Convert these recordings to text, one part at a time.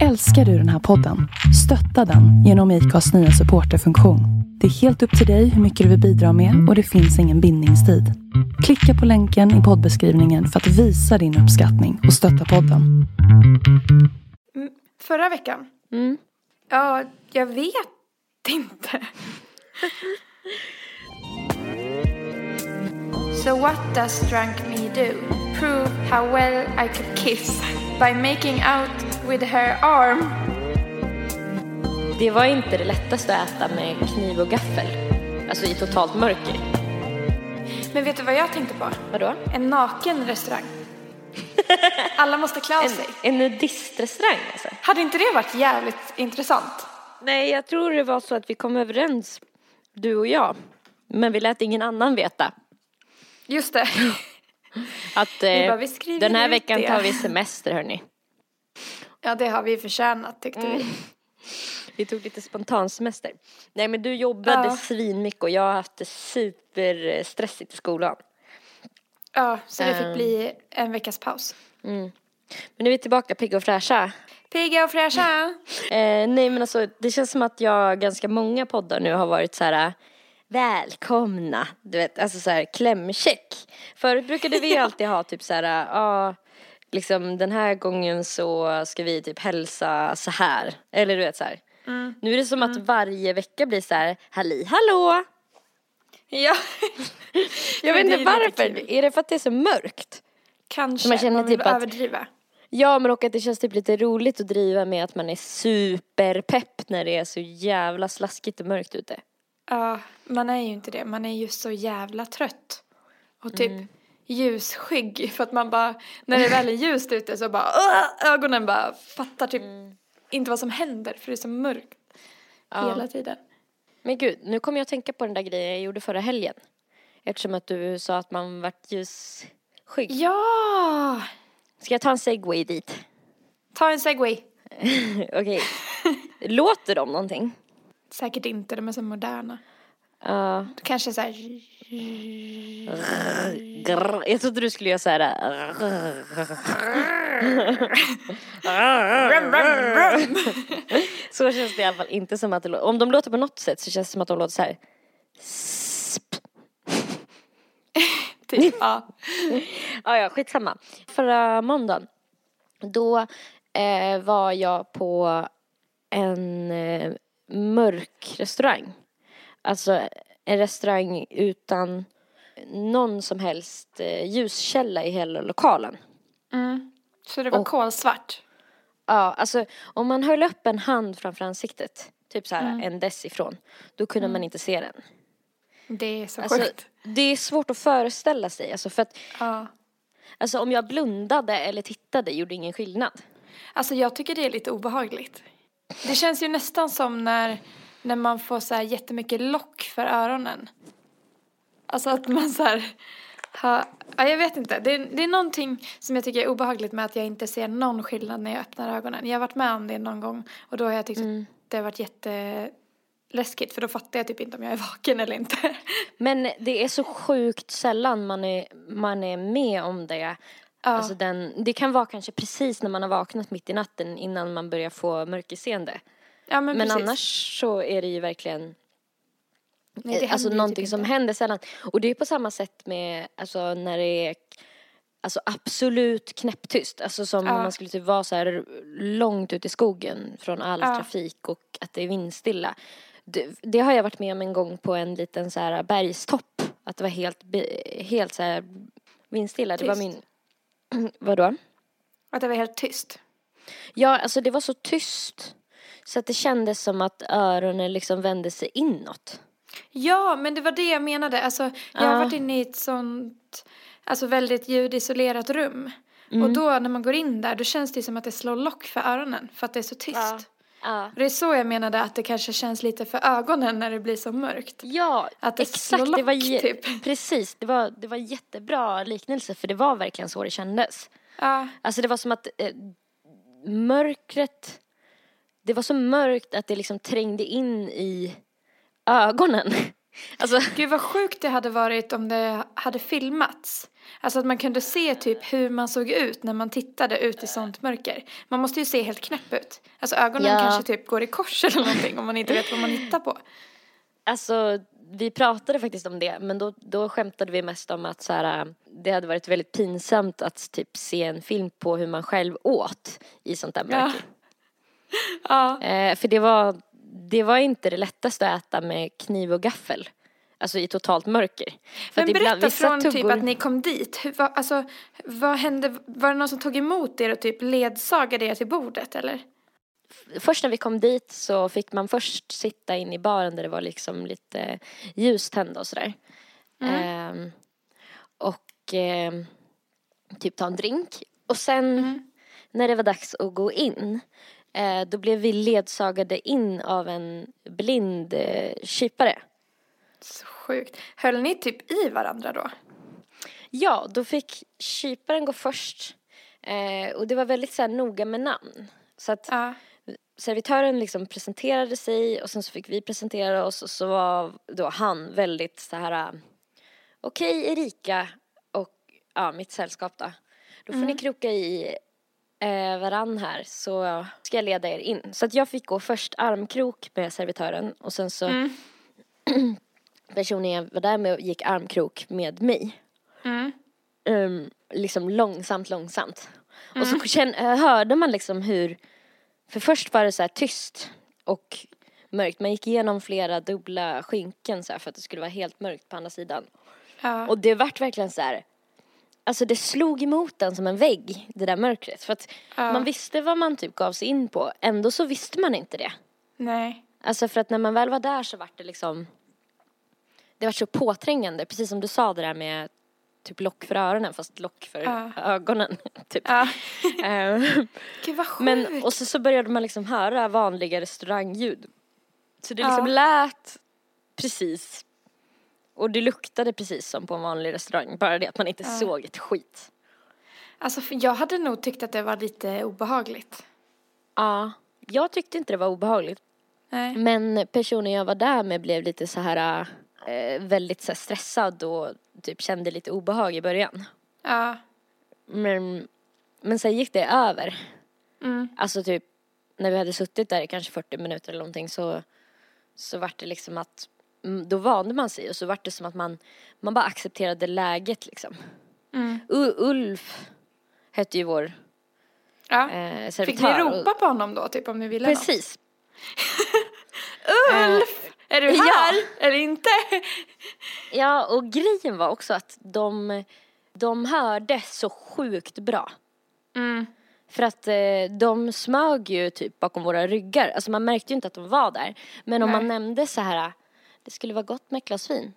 Älskar du den här podden? Stötta den genom IKAs nya supporterfunktion. Det är helt upp till dig hur mycket du vill bidra med och det finns ingen bindningstid. Klicka på länken i poddbeskrivningen för att visa din uppskattning och stötta podden. Mm, Förra veckan? Mm. Ja, jag vet inte. so what does drunk me do? Prove how well I could kiss by making out with her arm. Det var inte det lättaste att äta med kniv och gaffel. Alltså i totalt mörker. Men vet du vad jag tänkte på? Vadå? En naken restaurang. Alla måste klä av En, sig. en nudistrestaurang alltså? Hade inte det varit jävligt intressant? Nej, jag tror det var så att vi kom överens, du och jag. Men vi lät ingen annan veta. Just det. Att eh, bara, den här veckan det. tar vi semester hörni. Ja, det har vi förtjänat tyckte vi. Vi tog lite spontansemester. Nej men du jobbade Ja. svinmycket och jag har haft det superstressigt i skolan. Ja, så det fick Ehm. bli en veckas paus. Men nu är vi tillbaka pigga och fräscha. Pigga och fräscha. Eh, nej men alltså det känns som att jag ganska många poddar nu har varit så här välkomna, du vet, alltså så här klämcheck. Förut brukade vi alltid ha typ så här, ja, liksom den här gången så ska vi typ hälsa så här, eller du vet så här. Nu är det som att varje vecka blir så här, halli hallå! Ja. Jag vet inte varför, är det för att det är så mörkt? Kanske. Man känner man vill typ att- överdriva. Ja men och att det känns typ lite roligt att driva med att man är superpepp när det är så jävla slaskigt och mörkt ute. Ja, man är ju inte det. Man är ju så jävla trött. Och typ Mm. ljusskygg. För att man bara, när det väl är ljust ute så bara, "Åh!" ögonen bara fattar typ Mm. inte vad som händer. För det är så mörkt hela tiden. Men gud, nu kommer jag att tänka på den där grejen jag gjorde förra helgen. Eftersom att du sa att man vart ljusskygg. Ja! Ska jag ta en segway dit? Ta en segway. Okej. Låter de någonting? Säkert inte, de är så moderna. Ja. Kanske så här. grr. Jag trodde du skulle göra så här. Så känns det i alla fall inte som att det låter. Om de låter på något sätt så känns det som att de låter så här. Typ. Ja. Ja, ja, skitsamma. Förra måndagen, då eh, var jag på en eh, mörk restaurang. Alltså en restaurang utan någon som helst eh, ljuskälla i hela lokalen. Mm. Så det var Och- kolsvart. Ja, alltså om man höll upp en hand framför ansiktet, typ så här en dess ifrån, då kunde man inte se den. Det är så Alltså, sjukt. det är svårt att föreställa sig, alltså för att Ja. alltså, om jag blundade eller tittade gjorde ingen skillnad. Alltså jag tycker det är lite obehagligt. Det känns ju nästan som när, när man får så här jättemycket lock för öronen. Alltså att man så här ja, jag vet inte. Det, är- det är någonting som jag tycker är obehagligt med att jag inte ser någon skillnad när jag öppnar ögonen. Jag har varit med om det någon gång och då har jag tyckt att det har varit jätteläskigt för då fattar jag typ inte om jag är vaken eller inte. Men det är så sjukt sällan man är, man är med om det. Alltså den, det kan vara kanske precis när man har vaknat mitt i natten innan man börjar få mörkerseende. Ja men, Men annars så är det ju verkligen Nej, det alltså händer ju någonting typ som inte. händer sällan. Och det är på samma sätt med alltså när det är alltså absolut knäpptyst. Alltså som Ja. man skulle typ vara så här långt ut i skogen från all Ja. trafik och att det är vindstilla. Det, det har jag varit med om en gång på en liten så här bergstopp. Att det var helt, helt så här vindstilla. Det var Tyst. min, vadå? Att det var helt tyst. Ja, alltså det var så tyst. Så att det kändes som att öronen liksom vände sig inåt. Ja, men det var det jag menade. Alltså, jag har varit inne i ett sånt, alltså väldigt ljudisolerat rum. Mm. Och då när man går in där, då känns det som att det slår lock för öronen. För att det är så tyst. Ja. Det är så jag menade att det kanske känns lite för ögonen när det blir så mörkt. Ja, Att det exakt. slår Det var lock, ge- typ. Precis, det var, det var jättebra liknelse för det var verkligen så det kändes. Ja, Alltså det var som att eh, mörkret, det var så mörkt att det liksom trängde in i ögonen. Alltså, Gud vad sjukt det hade varit om det hade filmats. Alltså att man kunde se typ hur man såg ut när man tittade ut i sånt mörker. Man måste ju se helt knäpp ut. Alltså ögonen Ja. kanske typ går i kors eller någonting om man inte vet vad man hittar på. Alltså, vi pratade faktiskt om det, men då, då skämtade vi mest om att så här, det hade varit väldigt pinsamt att typ se en film på hur man själv åt i sånt där Ja. mörker. Ja. Eh, för det var, det var inte det lättaste att äta med kniv och gaffel. Alltså i totalt mörker. För Men att ibland- berätta vissa från typ tuggor- att ni kom dit. Hur, vad, alltså, vad hände? Var det någon som tog emot er och typ ledsagade er till bordet eller? Först när vi kom dit så fick man först sitta in i baren där det var liksom lite ljus tända och sådär. Ehm, och ehm, typ ta en drink. Och sen när det var dags att gå in eh, då blev vi ledsagade in av en blind eh, kypare. Så sjukt. Höll ni typ i varandra då? Ja, då fick kyparen gå först. Eh, och det var väldigt så här noga med namn. Så att Ja. servitören liksom presenterade sig och sen så fick vi presentera oss och så var då han väldigt så här okej Erika och ja, mitt sällskap då. Då får ni kroka i eh, varann här så ska jag leda er in. Så att jag fick gå först armkrok med servitören och sen så Mm. personen jag var där med gick armkrok med mig. Mm. um, liksom långsamt, långsamt. Och så känn, eh, hörde man liksom hur, för först var det så här tyst och mörkt. Man gick igenom flera dubbla skynken så för att det skulle vara helt mörkt på andra sidan. Ja. Och det vart verkligen så här, alltså det slog emot den som en vägg, det där mörkret. För att Ja. man visste vad man typ gav sig in på, ändå så visste man inte det. Nej. Alltså för att när man väl var där så vart det liksom Det var så påträngande, precis som du sa det där med typ lock för öronen fast lock för Ja. ögonen. Typ. Ja. Eh, Gud vad sjukt. Men, och så, så började man liksom höra vanliga restaurangljud. Så det liksom Ja. lät precis och det luktade precis som på en vanlig restaurang, bara det att man inte såg ett skit. Alltså jag hade nog tyckt att det var lite obehagligt. Ja, jag tyckte inte det var obehagligt. Nej. Men personen jag var där med blev lite så här eh, väldigt så här stressad och typ kände lite obehag i början. Ja. Men, men sen gick det över. Mm. Alltså typ när vi hade suttit där i kanske 40 minuter eller någonting så, så vart det liksom att mm, då vande man sig och så vart det som att man, man bara accepterade läget liksom. Mm. U- Ulf hette ju vår Ja. eh, Fick servitör. ni och- ropa på honom då, typ om ni ville något? Precis. Ulf! Är du ja. här? Eller inte? Ja, och grejen var också att de, de hörde så sjukt bra. Mm. För att eh, de smög ju typ bakom våra ryggar. Alltså man märkte ju inte att de var där. Men om Nej. man nämnde så här, det skulle vara gott med ett glas vin.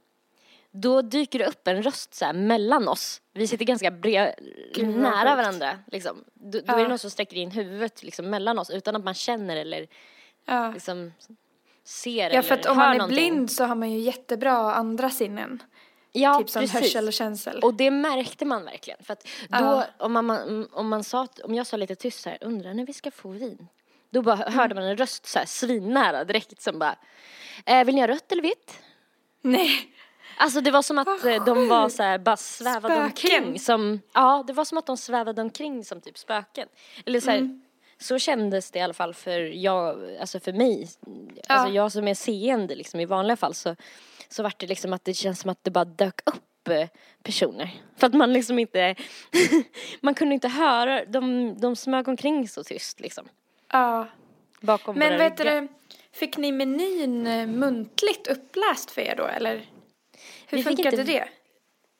Då dyker det upp en röst så här mellan oss. Vi sitter ganska bre- Gud, vad nära varandra. Liksom. Då, då Ja. är det någon som sträcker in huvudet liksom, mellan oss utan att man känner eller Ja. liksom, ser Ja, för att om man är någonting. blind så har man ju jättebra andra sinnen. Ja, typ som precis. hörsel och känsel. Och det märkte man verkligen. För att då, Ja. om, man, om, man sa, om jag sa lite tyst så här, undrar när vi ska få vin. Då bara Mm. hörde man en röst så här svinnära direkt som bara, eh, vill ni ha rött eller vitt? Nej. Alltså det var som att Vad eh, de var så här, bara svävade Spöken. omkring som, ja det var som att de svävade omkring som typ spöken. Eller så här, Mm. Så kändes det i alla fall för jag, alltså för mig. Alltså jag som är seende liksom i vanliga fall så, så vart det liksom att det känns som att det bara dök upp eh, personer. För att man liksom inte, man kunde inte höra, de, de smög omkring så tyst liksom. Ja. Bakom Men vet du, fick ni menyn eh, muntligt uppläst för er då eller? Hur Vi funkade inte- det?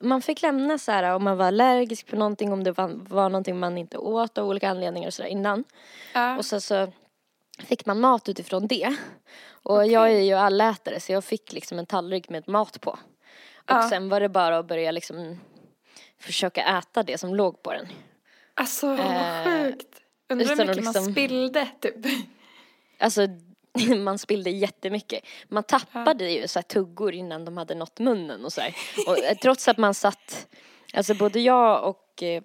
Man fick lämna så här om man var allergisk på någonting, om det var, var någonting man inte åt av olika anledningar och sådär innan. Ja. Och så, så fick man mat utifrån det. Och jag är ju allätare så jag fick liksom en tallrik med mat på. Och Ja. sen var det bara att börja liksom försöka äta det som låg på den. Alltså vad Eh, sjukt. Undrar hur mycket man liksom- spillde typ. Alltså man spillde jättemycket. Man tappade ju så här tuggor innan de hade nått munnen och så här. Och eh, trots att man satt, alltså både jag och eh,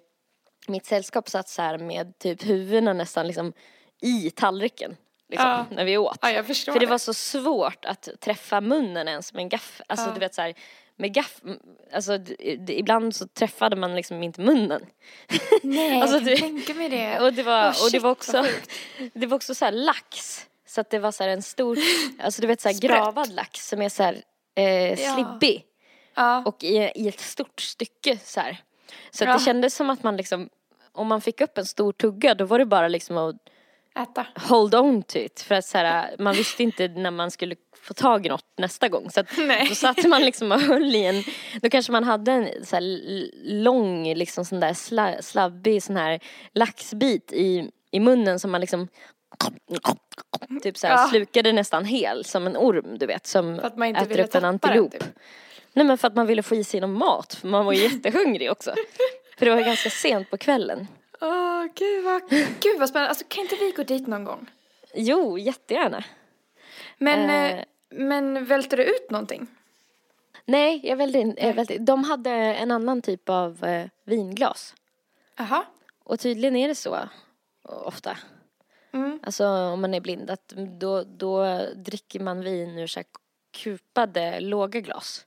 mitt sällskap satt så här med typ huvudena nästan liksom i tallriken. liksom, Ja. när vi åt. Ja, För det det. var så svårt att träffa munnen ens med en gaffel. Alltså Ja. du vet så här, med gaff, alltså ibland så träffade man liksom inte munnen. Nej, Alltså, jag kan du- tänka mig det. Och det var, Åh, och det shit, var också, det var också så här lax. Så att det var så här en stor, alltså du vet så här Sprätt. gravad lax som är så här eh, slibbig. Ja. Och i, i ett stort stycke så här. Så att det kändes som att man liksom, om man fick upp en stor tugga då var det bara liksom att Äta. hold on to it. För att så här, man visste inte när man skulle få tag i något nästa gång. Så att Nej. då satt man liksom och höll i en, då kanske man hade en så här lång liksom sån där sla, slabbig sån här laxbit i, i munnen som man liksom typ så här Ja. slukade nästan hel som en orm du vet som För att man inte äter upp en antilop. den typ. Nej men för att man ville få i sig någon mat för man var ju jättehungrig också. För det var ganska sent på kvällen. Åh, gud vad, gud vad spännande. Alltså kan inte vi gå dit någon gång? Jo, jättegärna. Men, Eh. eh, men välter du ut någonting? Nej, jag välde in, jag välde, de hade en annan typ av eh, vinglas. Jaha. Och tydligen är det så ofta. Alltså om man är blind att då, då dricker man vin ur så här kupade låga glas.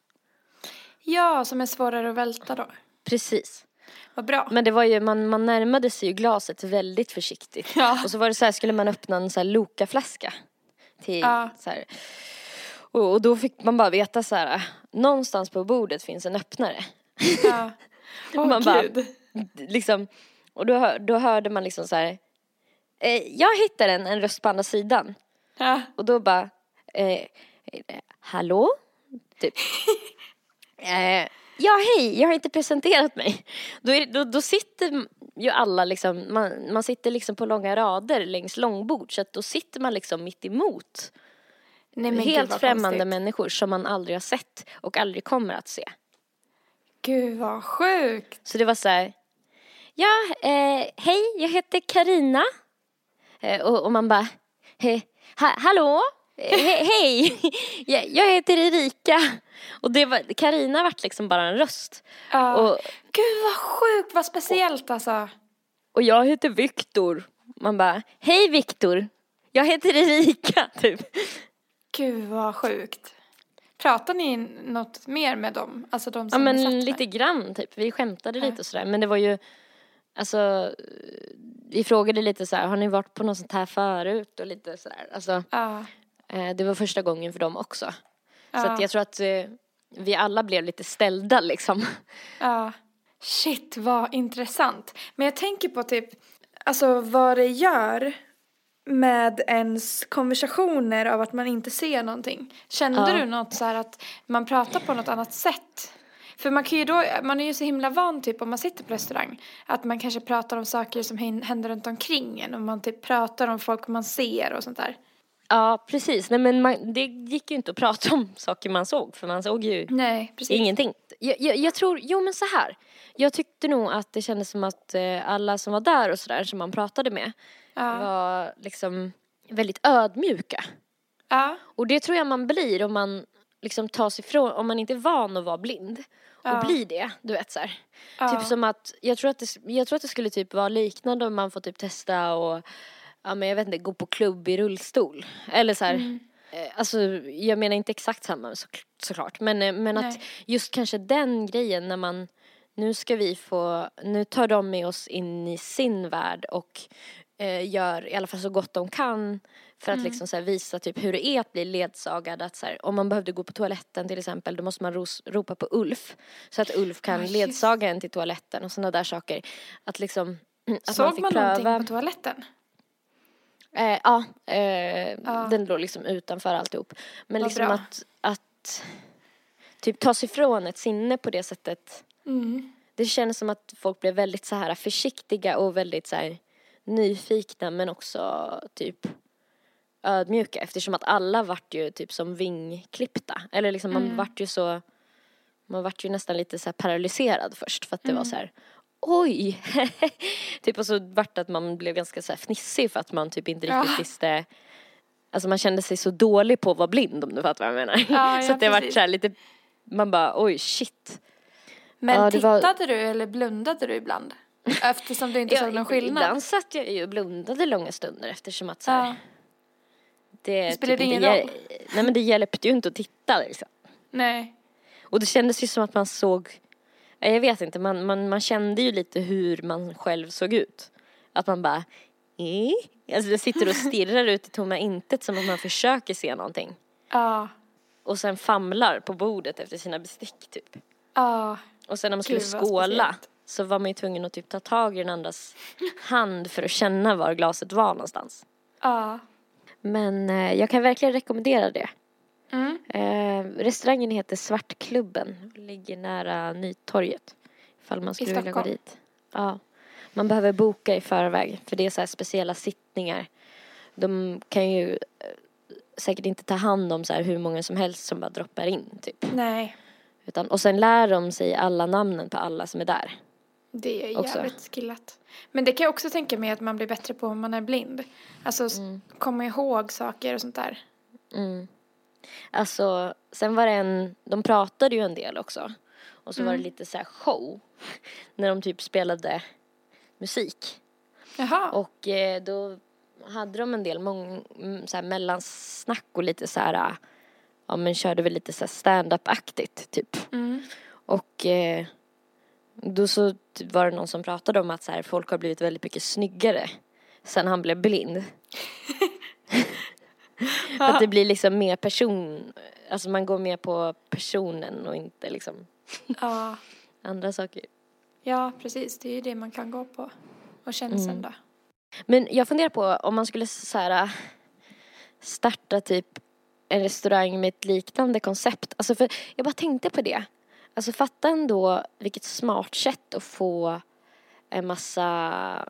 Ja, som är svårare att välta då. Precis. Vad bra. Men det var ju, man, man närmade sig ju glaset väldigt försiktigt. Ja. Och så var det så här, skulle man öppna en så här Loka-flaska. Till Ja. så här. Och, och då fick man bara veta så här, någonstans på bordet finns en öppnare. Ja. Åh, Man bara- gud. liksom, och då, hör- då hörde man liksom så här, eh, jag hittar en, en röst på andra sidan. Ja. Och då bara, eh, hallå? Typ. eh, ja hej, jag har inte presenterat mig. Då, är, då, då sitter ju alla liksom, man, man sitter liksom på långa rader längs långbord så att då sitter man liksom mitt emot Nej, men gud, helt vad främmande konstigt. människor som man aldrig har sett och aldrig kommer att se. Gud vad sjukt. Så det var så här, ja, eh, hej, jag heter Karina och, och man bara, ha, hallå, eh, he, hej, jag, heter Erika. Och det var, Karina vart liksom bara en röst. Ja. Och, Gud vad sjukt, vad speciellt alltså. och jag heter Viktor. Man bara, hej Viktor, jag heter Erika, typ. Gud vad sjukt. Pratar ni något mer med dem? Alltså de Ja som satt men lite grann typ, vi skämtade Ja. lite och sådär men det var ju Alltså Vi frågade lite så här, har ni varit på något sånt här förut och lite sådär Alltså Ja. eh, det var första gången för dem också Så Ja. att jag tror att eh, vi alla blev lite ställda liksom Ja. Shit vad intressant. Men jag tänker på typ, alltså vad det gör med ens konversationer av att man inte ser någonting. Kände Ja. du något så här att man pratar på något annat sätt? För man kan ju då, man är ju så himla van typ om man sitter på restaurang att man kanske pratar om saker som händer runt omkring en och man typ pratar om folk man ser och sånt där. Ja precis, nej men man, det gick ju inte att prata om saker man såg för man såg ju Nej. Ingenting. Jag, jag, jag tror, jo men så här. Jag tyckte nog att det kändes som att eh, alla som var där och sådär som man pratade med Ja. var liksom väldigt ödmjuka. Ja. Och det tror jag man blir om man liksom tar sig ifrån, om man inte är van att vara blind. Och Ja. blir det, du vet så. Ja. Typ som att, jag tror att, det, jag tror att det skulle typ vara liknande om man får typ testa och, ja men jag vet inte, gå på klubb i rullstol. Eller så här, Mm. eh, alltså jag menar inte exakt samma så, såklart. Men, eh, men att just kanske den grejen när man, nu ska vi få, nu tar de med oss in i sin värld och eh, gör i alla fall så gott de kan för att liksom så här visa typ hur det är att bli ledsagad. Att så här, om man behövde gå på toaletten till exempel då måste man ros, ropa på Ulf så att Ulf kan just. ledsaga en till toaletten och sådana där saker. Att liksom att Såg man fick man pröva. någonting på toaletten? Eh, ja, eh, Ja. den låg liksom utanför alltihop. Men Vad liksom bra. att, att typ ta sig ifrån ett sinne på det sättet. Mm. Det känns som att folk blev väldigt så här försiktiga och väldigt så här nyfikna men också typ ödmjuka eftersom att alla vart ju typ som vingklippta. Eller liksom man Mm. vart ju så, man vart ju nästan lite så paralyserad först för att det Mm. var så här oj! typ och så vart det att man blev ganska så här fnissig för att man typ inte riktigt Ja. visste Alltså man kände sig så dålig på att vara blind om du fattar vad jag menar. Ja, så ja, att det vart så här lite, man bara oj shit. Men Ja, det var- tittade du eller blundade du ibland? Eftersom du inte såg någon skillnad? Ibland satt jag ju och blundade långa stunder eftersom att så här, Ja. det, det inte ingen hjäl- roll? Nej men det hjälpte ju inte att titta liksom. Nej. Och det kändes ju som att man såg, ja, jag vet inte, man, man, man kände ju lite hur man själv såg ut. Att man bara, eh? Alltså det sitter och stirrar ut i tomma intet som att man försöker se någonting. Ja. Och sen famlar på bordet efter sina bestick typ. Ja. Och sen när man skulle Gud, skåla speciellt. Så var man ju tvungen att typ ta tag i den andras hand för att känna var glaset var någonstans. Ja. Men eh, jag kan verkligen rekommendera det. Mm. Eh, restaurangen heter Svartklubben och ligger nära Nytorget. Ifall man skulle vilja gå dit. Ja. Man behöver boka i förväg för det är så här speciella sittningar. De kan ju eh, säkert inte ta hand om så här hur många som helst som bara droppar in typ. Nej. Utan, och sen lär de sig alla namnen på alla som är där. Det är Också. jävligt skillat. Men det kan jag också tänka mig att man blir bättre på om man är blind. Alltså s- komma ihåg saker och sånt där. Mm. Alltså, sen var det en, de pratade ju en del också. Och så var det lite så här show. När de typ spelade musik. Jaha. Och eh, då hade de en del mång, mm, så här mellansnack och lite så här, ja men körde väl lite så här stand-up-aktigt typ. Mm. Och eh, då så var det någon som pratade om att så här, folk har blivit väldigt mycket snyggare sen han blev blind. att det blir liksom mer person, alltså man går mer på personen och inte liksom Ja. andra saker. ja, precis. Det är ju det man kan gå på. Och känslan Mm. då. Men jag funderar på om man skulle så här, starta typ en restaurang med ett liknande koncept. Alltså för jag bara tänkte på det. Alltså fatta ändå vilket smart sätt att få en massa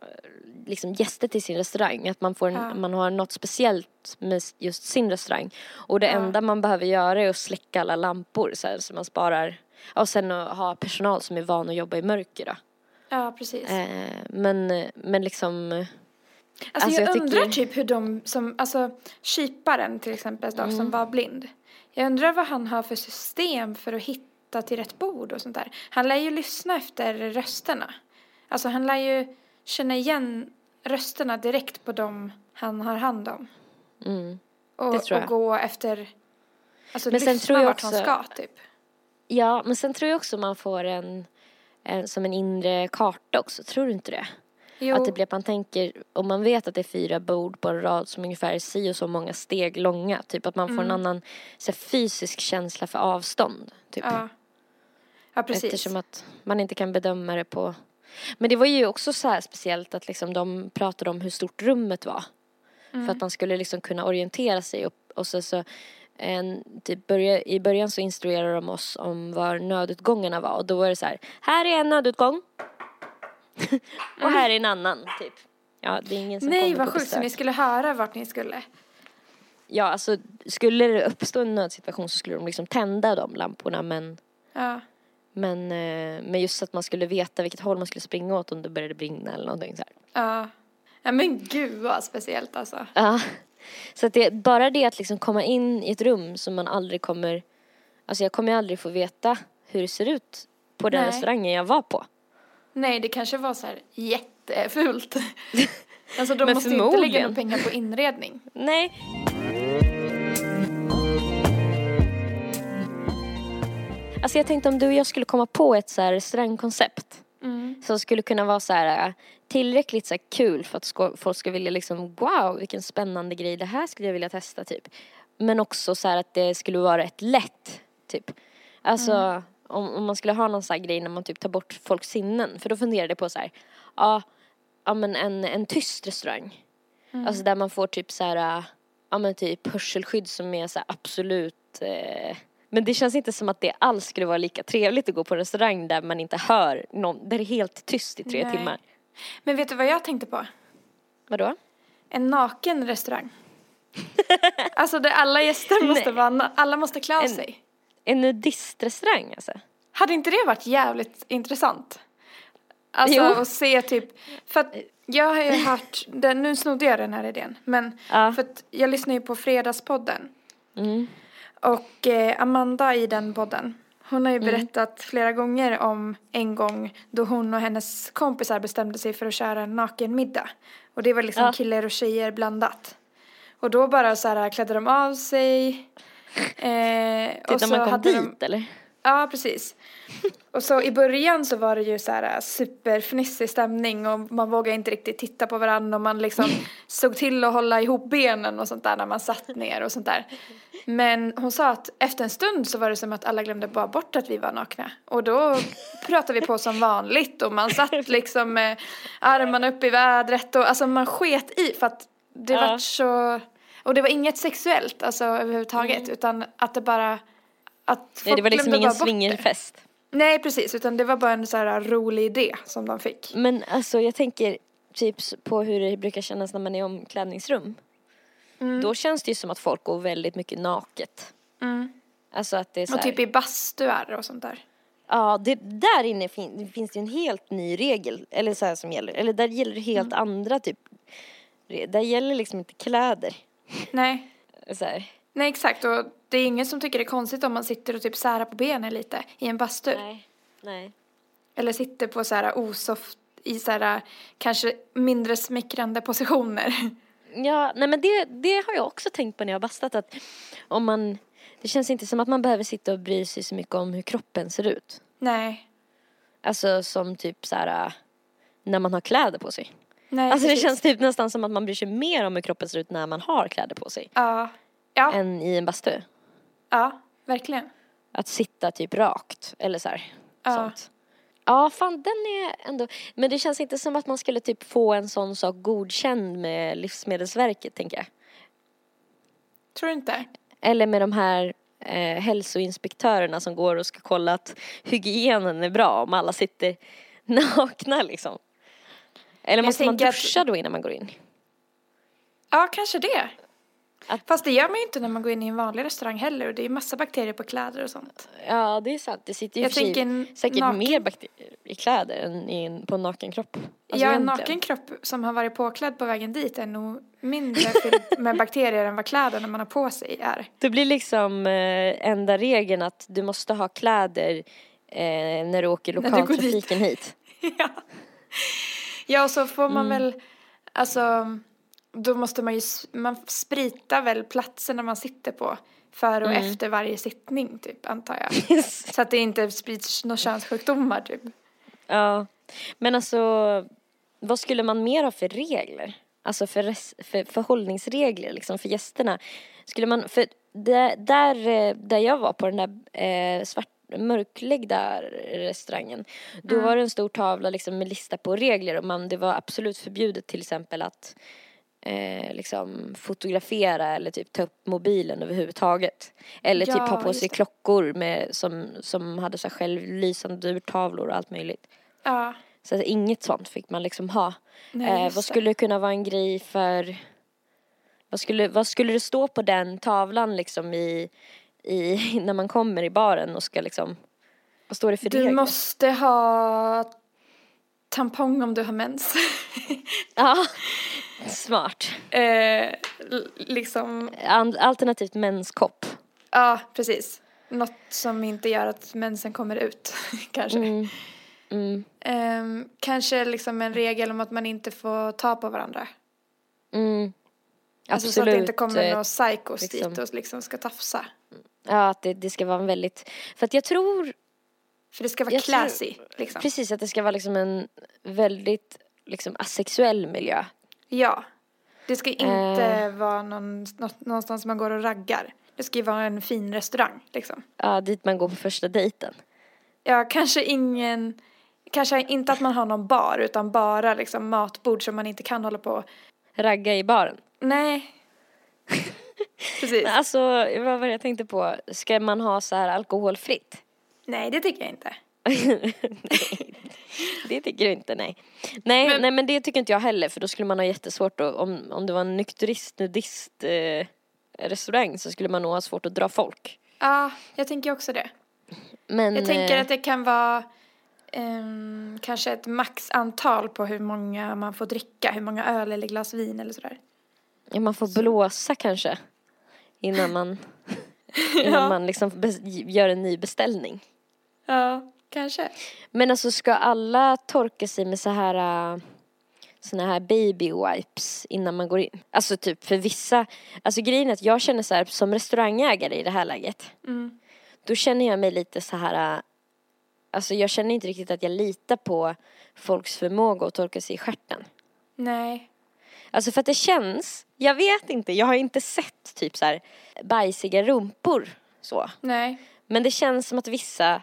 liksom gäster till sin restaurang. Att man, får en, Ja. man har något speciellt med just sin restaurang. Och det Ja. enda man behöver göra är att släcka alla lampor så, här, så man sparar. Och sen att ha personal som är van att jobba i mörker då. Ja, precis. Eh, men, men liksom Alltså, Alltså, jag, jag undrar tycker- typ hur de som, alltså kyparen till exempel då, Mm. som var blind. Jag undrar vad han har för system för att hitta till rätt bord och sånt där. Han lär ju lyssna efter rösterna. Alltså han lär ju känna igen rösterna direkt på dem han har hand om. mm. Och, och gå efter, alltså Men sen lyssna tror jag vart han också- ska typ. Ja, men sen tror jag också man får en, en som en inre karta också, tror du inte det? Jo, Att det blir att man tänker, om man vet att det är fyra bord på en rad som ungefär är si och så många steg långa, typ att man får en Mm. annan så här, fysisk känsla för avstånd. Typ. ja. Ja, precis. Eftersom att man inte kan bedöma det på... Men det var ju också så här speciellt att liksom de pratade om hur stort rummet var. Mm. För att man skulle liksom kunna orientera sig och, och så, så en, typ börja, i början så instruerade de oss om var nödutgångarna var och då var det så här, här är en nödutgång. och här är en annan typ. Ja, det är ingen som Nej, vad sjukt, så ni skulle höra vart ni skulle. Ja, alltså skulle det uppstå en nödsituation så skulle de liksom tända de lamporna men Ja. Men, eh, men just att man skulle veta vilket håll man skulle springa åt om det började brinna eller någonting så här. Ja. Ja men gud vad speciellt alltså. Ja. Så att det, bara det att liksom komma in i ett rum som man aldrig kommer, alltså jag kommer aldrig få veta hur det ser ut på den Nej. restaurangen jag var på. Nej, det kanske var så här jättefult. Alltså de måste inte lägga några pengar på inredning. Nej. Alltså jag tänkte om du och jag skulle komma på ett så här restaurangkoncept Mm. som skulle kunna vara så här äh, tillräckligt så här kul för att folk ska vilja liksom wow vilken spännande grej det här skulle jag vilja testa typ. Men också så här att det skulle vara rätt lätt typ. Alltså om, om man skulle ha någon sån här grej när man typ tar bort folks sinnen för då funderade jag på så här ja, ja men en, en tyst restaurang. Alltså där man får typ så här äh, ja men typ hörselskydd som är så absolut eh, men det känns inte som att det alls skulle vara lika trevligt att gå på en restaurang där man inte hör någon, där det är helt tyst i tre Nej. timmar. Men vet du vad jag tänkte på? Vadå? En naken restaurang. alltså där alla gäster måste Nej. vara, alla måste klä av En- sig. En nudistrestaurang alltså? Hade inte det varit jävligt intressant? Alltså Jo. att se typ, för att jag har ju hört, den, nu snodde jag den här idén, men Ja. för att jag lyssnar ju på Fredagspodden. Mm. Och eh, Amanda i den podden, hon har ju berättat flera gånger om en gång då hon och hennes kompisar bestämde sig för att köra en nakenmiddag. Och det var liksom Ja. killar och tjejer blandat. Och då bara så här klädde de av sig. Eh, och Typ så när man kom hade dit de, eller? Ja, precis. Och så i början så var det ju så här superfnissig stämning och man vågade inte riktigt titta på varandra och man liksom såg till att hålla ihop benen och sånt där när man satt ner och sånt där. Men hon sa att efter en stund så var det som att alla glömde bara bort att vi var nakna. Och då pratade vi på som vanligt och man satt liksom med armarna upp i vädret och alltså man sket i för att det Ja. var så och det var inget sexuellt alltså överhuvudtaget utan att det bara att Mm. Nej, det var liksom ingen swingerfest. Nej precis, utan det var bara en så här rolig idé som de fick. Men alltså jag tänker typ på hur det brukar kännas när man är i omklädningsrum. Då känns det ju som att folk går väldigt mycket naket. Mm. Alltså att det är så Och här, typ i bastuar och sånt där. Ja, det, där inne fin, finns det ju en helt ny regel, eller så här som gäller, eller där gäller det helt Mm. andra typ, där gäller liksom inte kläder. Nej. Så här. Nej exakt och det är ingen som tycker det är konstigt om man sitter och typ särar på benen lite i en bastu. Nej. Nej. Eller sitter på så här osoft, i så här kanske mindre smickrande positioner. Ja, nej men det, det har jag också tänkt på när jag har bastat att om man, det känns inte som att man behöver sitta och bry sig så mycket om hur kroppen ser ut. Nej. Alltså som typ så här när man har kläder på sig. Nej Alltså det precis. känns typ nästan som att man bryr sig mer om hur kroppen ser ut när man har kläder på sig. Ja. Ja, Än i en bastu. ja, verkligen. Att sitta typ rakt eller så här. Ja. Sånt. Ja, fan den är ändå, men det känns inte som att man skulle typ få en sån sak godkänd med Livsmedelsverket tänker jag. Tror du inte? Eller med de här eh, hälsoinspektörerna som går och ska kolla att hygienen är bra om alla sitter nakna liksom. Eller måste man tänker att- duscha då innan man går in? Ja, kanske det. Att- Fast det gör man ju inte när man går in i en vanlig restaurang heller och det är massa bakterier på kläder och sånt. Ja, det är sant. Det sitter ju Jag tänker en säkert naken- mer bakterier i kläder än i en, på en naken kropp. Alltså, ja, en egentligen. naken kropp som har varit påklädd på vägen dit är nog mindre fylld med bakterier än vad kläderna man har på sig är. Det blir liksom eh, enda regeln att du måste ha kläder eh, när du åker lokaltrafiken hit. ja. ja, och så får man Mm. väl, alltså, då måste man ju, man spritar väl platserna man sitter på före och Mm. efter varje sittning typ, antar jag. Så att det inte sprids några könssjukdomar typ. ja, men alltså vad skulle man mer ha för regler? Alltså för, res, för förhållningsregler liksom för gästerna. Skulle man, för där, där, eh, där jag var på den där eh, svart, mörklagda restaurangen. Då var det en stor tavla liksom med lista på regler och man, det var absolut förbjudet till exempel att eh, liksom fotografera eller typ ta upp mobilen överhuvudtaget. Eller typ Ja, ha på sig det. klockor med, som, som hade så självlysande urtavlor och allt möjligt. Ja, Så att inget sånt fick man liksom ha. nej, eh, vad det. skulle kunna vara en grej för vad skulle, vad skulle det stå på den tavlan liksom i, i när man kommer i baren och ska liksom vad står det för Du regler? måste ha tampong om du har mens. Ja, smart. eh, liksom, Alternativt menskopp. ja precis. Något som inte gör att mensen kommer ut, kanske. Mm. Mm. Ehm, kanske liksom en regel om att man inte får ta på varandra. Mm. Alltså Absolut. så att det inte kommer eh, några psykos liksom. dit och liksom ska tafsa. Ja, att det, det ska vara en väldigt, för att jag tror För det ska vara Jag tror- classy, liksom. precis att det ska vara liksom en väldigt liksom asexuell miljö. Ja. Det ska inte Eh. vara någon, någonstans man går och raggar. Det ska ju vara en fin restaurang, liksom. Ja, dit man går på första dejten. Ja, kanske ingen, kanske inte att man har någon bar utan bara liksom matbord som man inte kan hålla på. Ragga i baren. Nej. Precis. Alltså, vad var det jag tänkte på? Ska man ha så här alkoholfritt? Nej, det tycker jag inte. nej, det tycker du inte, nej. Nej, Men- nej, men det tycker inte jag heller för då skulle man ha jättesvårt att, om, om det var en nykterist, nudist eh, restaurang så skulle man nog ha svårt att dra folk. Ja, jag tänker också det. Men, Jag tänker eh, att det kan vara ehm, kanske ett maxantal på hur många man får dricka, hur många öl eller glas vin eller sådär. ja, man får blåsa kanske innan man, innan Ja. man liksom gör en ny beställning. Ja, kanske. Men alltså ska alla torka sig med så här, äh, såna här baby wipes innan man går in. Alltså typ för vissa, alltså grejen är att jag känner så här som restaurangägare i det här läget. Mm. Då känner jag mig lite så här, alltså jag känner inte riktigt att jag litar på folks förmåga att torka sig i stjärten. Nej. Alltså för att det känns, jag vet inte, jag har inte sett typ så här bajsiga rumpor så. Nej. Men det känns som att vissa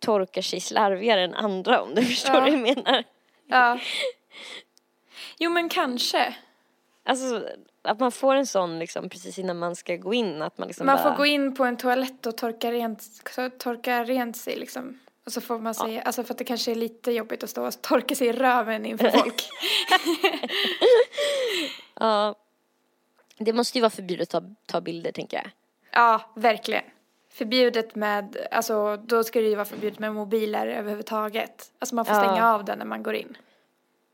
torkar sig slarvigare än andra om du förstår Ja. vad jag menar. Ja. Jo men kanske. Alltså att man får en sån liksom precis innan man ska gå in att man liksom Man bara... får gå in på en toalett och torka rent, torka rent sig liksom. Och så får man säga, alltså för att det kanske är lite jobbigt att stå och torka sig i röven inför folk. Ja. Det måste ju vara förbjudet att ta, ta bilder tänker jag. ja, verkligen. Förbjudet med, alltså då ska det ju vara förbjudet med mobiler överhuvudtaget. Alltså man får Ja. stänga av den när man går in.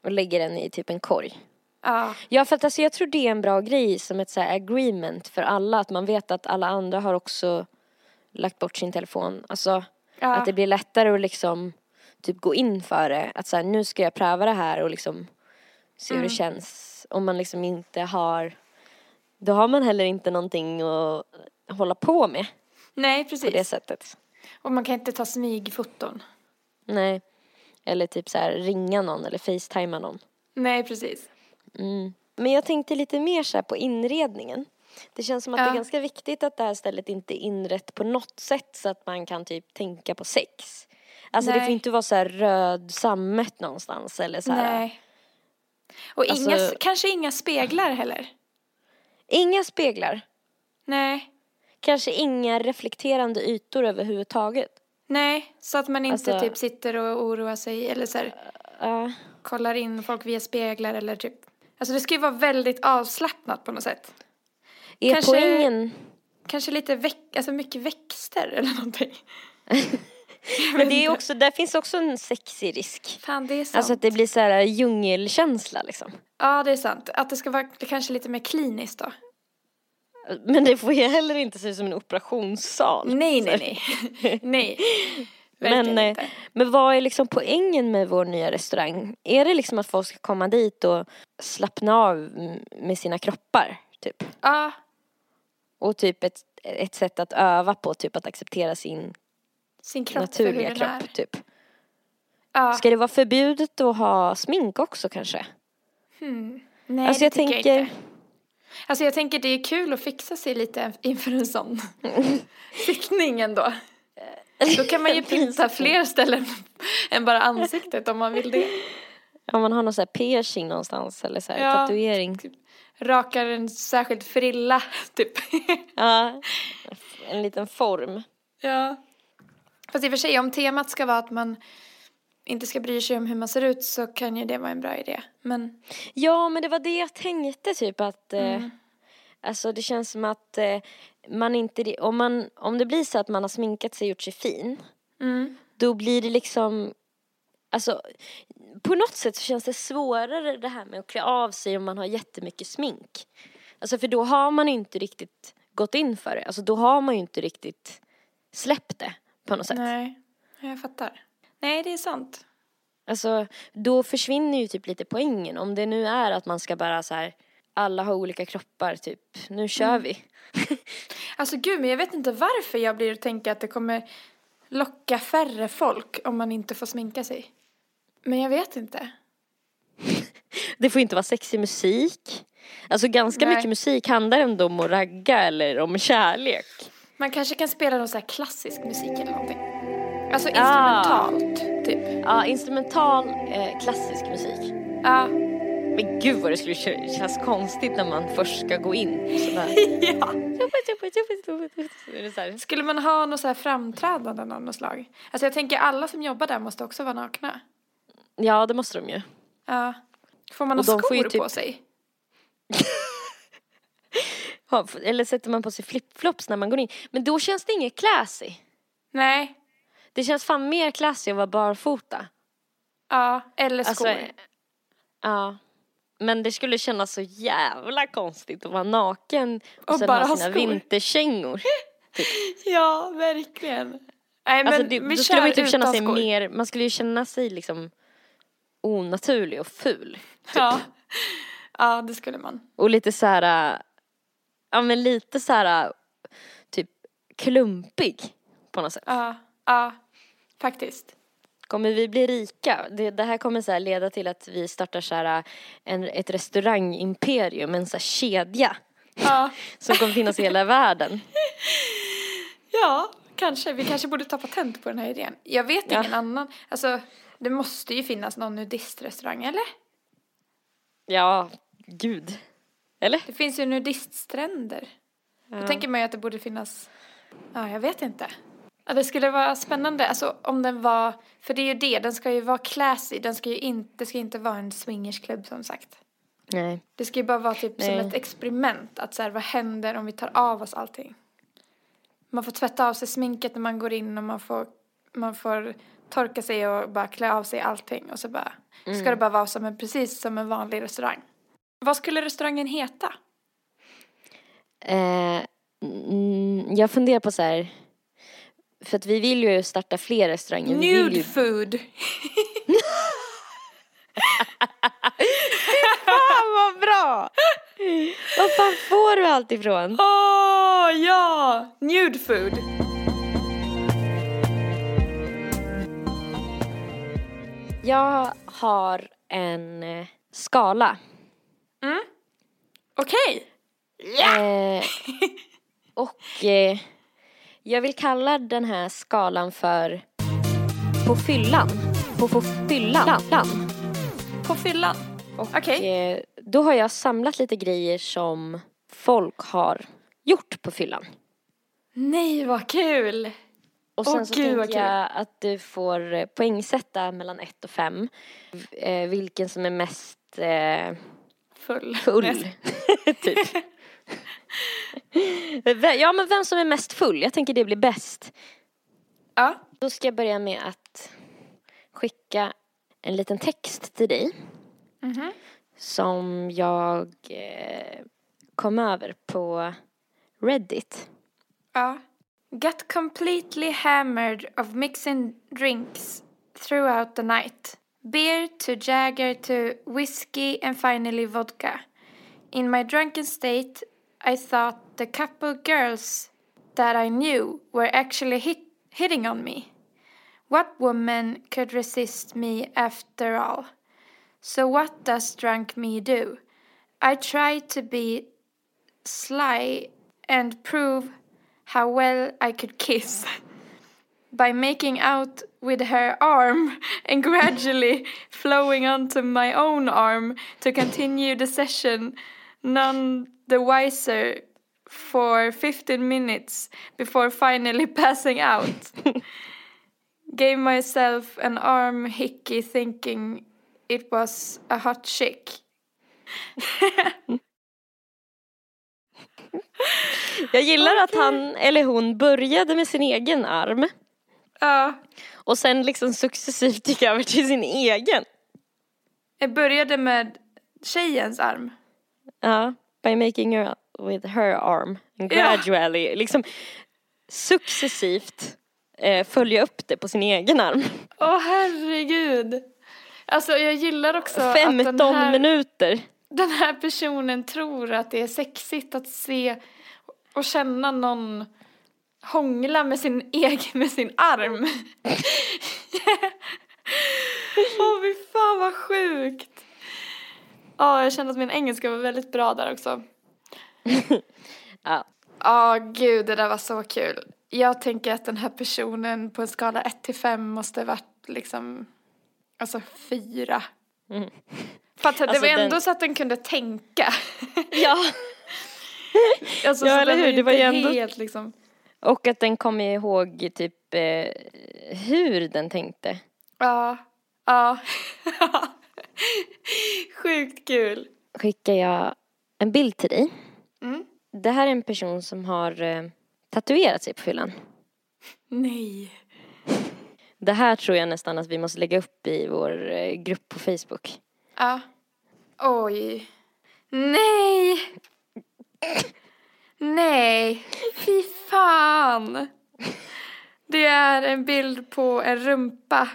Och lägger den i typ en korg. Ja, Ja för att alltså jag tror det är en bra grej som ett så agreement för alla. Att man vet att alla andra har också lagt bort sin telefon. Alltså ja. att det blir lättare att liksom typ gå in för det. Att så här, nu ska jag pröva det här och liksom se hur det känns. Om man liksom inte har, då har man heller inte någonting att hålla på med Nej, på det precis. sättet. Och man kan inte ta smygfoton. Nej. Eller typ så här ringa någon eller facetima någon. Nej, precis. Mm. Men jag tänkte lite mer så här på inredningen. Det känns som att det Ja. är ganska viktigt att det här stället inte är inrett på något sätt så att man kan typ tänka på sex. Alltså det Nej. får inte vara så här röd sammet någonstans eller så här. Nej. Och Alltså- inga, kanske inga speglar heller. Inga speglar. Nej. Kanske inga reflekterande ytor överhuvudtaget. Nej, så att man inte Alltså- typ sitter och oroar sig eller så här, Ja. kollar in folk via speglar eller typ. Alltså det ska ju vara väldigt avslappnat på något sätt. är Kanske- poängen... Kanske lite väck, alltså mycket växter eller någonting. Men det är också, där finns också en sexig risk. Fan, det är sant. Alltså att det blir så här djungelkänsla liksom. Ja, det är sant. Att det ska vara kanske lite mer kliniskt då. Men det får ju heller inte se ut som en operationssal. Nej, nej, nej. nej. Men, eh, inte. men vad är liksom poängen med vår nya restaurang? Är det liksom att folk ska komma dit och slappna av med sina kroppar? Typ? Ja, Och typ ett, ett sätt att öva på, typ att acceptera sin sin kropp naturliga kropp. Typ. Ja. Ska det vara förbjudet att ha smink också kanske? Hmm. Nej, alltså det jag tycker tänker, jag inte. Alltså jag tänker det är kul att fixa sig lite inför en sån sittning ändå. Då kan man ju pynta fler ställen än bara ansiktet om man vill det. om man har någon så här piercing någonstans eller så här Ja. tatuering. Rakar en särskild frilla, typ. Ja, en liten form. Ja. Fast i och för sig, om temat ska vara att man inte ska bry sig om hur man ser ut så kan ju det vara en bra idé. Men, Ja, men det var det jag tänkte typ att eh, Mm. Alltså det känns som att eh, man inte, om, man, om det blir så att man har sminkat sig och gjort sig fin mm, då blir det liksom, alltså på något sätt så känns det svårare det här med att klä av sig om man har jättemycket smink. Alltså för då har man inte riktigt gått in för det, alltså då har man ju inte riktigt släppt det på något sätt. nej, jag fattar. Nej, det är sant. Alltså då försvinner ju typ lite poängen om det nu är att man ska bara så här alla har olika kroppar typ, nu kör Mm. vi. Alltså gud, men jag vet inte varför jag blir att tänka att det kommer locka färre folk om man inte får sminka sig. Men jag vet inte. Det får inte vara sexig musik. Alltså ganska Nej. mycket musik handlar ändå om att ragga eller om kärlek. Man kanske kan spela någon så här klassisk musik eller någonting. Alltså instrumentalt, typ. Ja, instrumental eh, klassisk musik. Ja. Men gud vad det skulle kä- kännas konstigt när man först ska gå in. Sådär. ja. Så. Skulle man ha något så här framträdande av något slag? Alltså jag tänker alla som jobbar där måste också vara nakna. Ja, det måste de ju. Ja. Får man ha skor typ- på sig? Eller sätter man på sig flipflops när man går in. Men då känns det inget classy. Nej. Det känns fan mer classy att vara barfota. Ja, eller skor. Alltså, ja. Men det skulle kännas så jävla konstigt att vara naken och, Och sen bara ha sina skor. vinterkängor. ja, verkligen. Nej, men Alltså, det, vi då skulle man ju typ känna sig skor. mer, man skulle ju känna sig liksom onaturlig och ful. Ja. ja, det skulle man. Och lite så här, ja men lite så här, typ klumpig på något sätt. Ja, ja, faktiskt. Kommer vi bli rika? Det, det här kommer så leda till att vi startar så här en, ett restaurangimperium, en så här kedja Ja. som kommer finnas i hela världen. ja, kanske. Vi kanske borde ta patent på den här idén. Jag vet Ja. ingen annan. Alltså, det måste ju finnas någon nudistrestaurang, eller? Ja, gud. Eller? Det finns ju nudiststränder. Då Ja. tänker man ju att det borde finnas, ja jag vet inte. Ja, det skulle vara spännande, alltså om den var, för det är ju det, den ska ju vara classy, den ska ju inte, det ska inte vara en swingersklubb som sagt. Nej. Det ska ju bara vara typ som Nej. ett experiment, att så här, vad händer om vi tar av oss allting? Man får tvätta av sig sminket när man går in och man får, man får torka sig och bara klä av sig allting och så bara, ska det bara vara som en, precis som en vanlig restaurang. Vad skulle restaurangen heta? Eh, mm, jag funderar på så här, för att vi vill ju starta fler restauranger. Nude ju... food. Fan vad bra! Var fan får du allt ifrån? Åh, ja! Nude food. Jag har en eh, skala. Okej. Eh, och eh, jag vill kalla den här skalan för på fyllan. På, på fyllan. På fyllan. Okej. eh, då har jag samlat lite grejer som folk har gjort på fyllan. Nej, vad kul. Och sen Åh, så gud, tänker jag att du får eh, poängsätta mellan ett och fem. Eh, vilken som är mest eh, Full. full. typ. Ja men vem som är mest full, jag tänker det blir bäst. Ja. Då ska jag börja med att skicka en liten text till dig. Mhm. Som jag eh, kom över på Reddit. Ja. Got completely hammered of mixing drinks throughout the night. Beer to Jagger to whiskey and finally vodka. In my drunken state, I thought the couple girls that I knew were actually hit, hitting on me. What woman could resist me after all? So what does drunk me do? I try to be sly and prove how well I could kiss by making out with her arm and gradually flowing onto my own arm to continue the session, none the wiser for 15 minutes before finally passing out. Gave myself an arm hickey thinking it was a hot chick. Jag gillar att han eller hon började med sin egen arm Ja, och sen liksom successivt gick över till sin egen. jag började med tjejens arm. Ja, by making her with her arm and Ja. gradually, liksom successivt eh, följa upp det på sin egen arm. Åh herregud. Alltså jag gillar också att 15 den här, minuter. den här personen tror att det är sexigt att se och känna någon hångla med sin egen, med sin arm. Åh fy fan vad sjukt. Ja, jag kände att min engelska var väldigt bra där också. Ja. Ja, gud, det där var så kul. Jag tänker att den här personen på en skala 1 till 5 måste varit liksom, alltså fyra. Mm. För att det Alltså var den- ändå så att den kunde tänka. ja. Alltså, Ja, eller hur? Det var ju ändå- helt liksom. Och att den kom ihåg typ eh, hur den tänkte. Ja, ja. Sjukt kul. Skickar jag en bild till dig. Mm. Det här är en person som har eh, tatuerat sig på fyllan. Nej. Det här tror jag nästan att vi måste lägga upp i vår eh, grupp på Facebook. Ja. Oj. Nej. Nej. Fy fan. Det är en bild på en rumpa.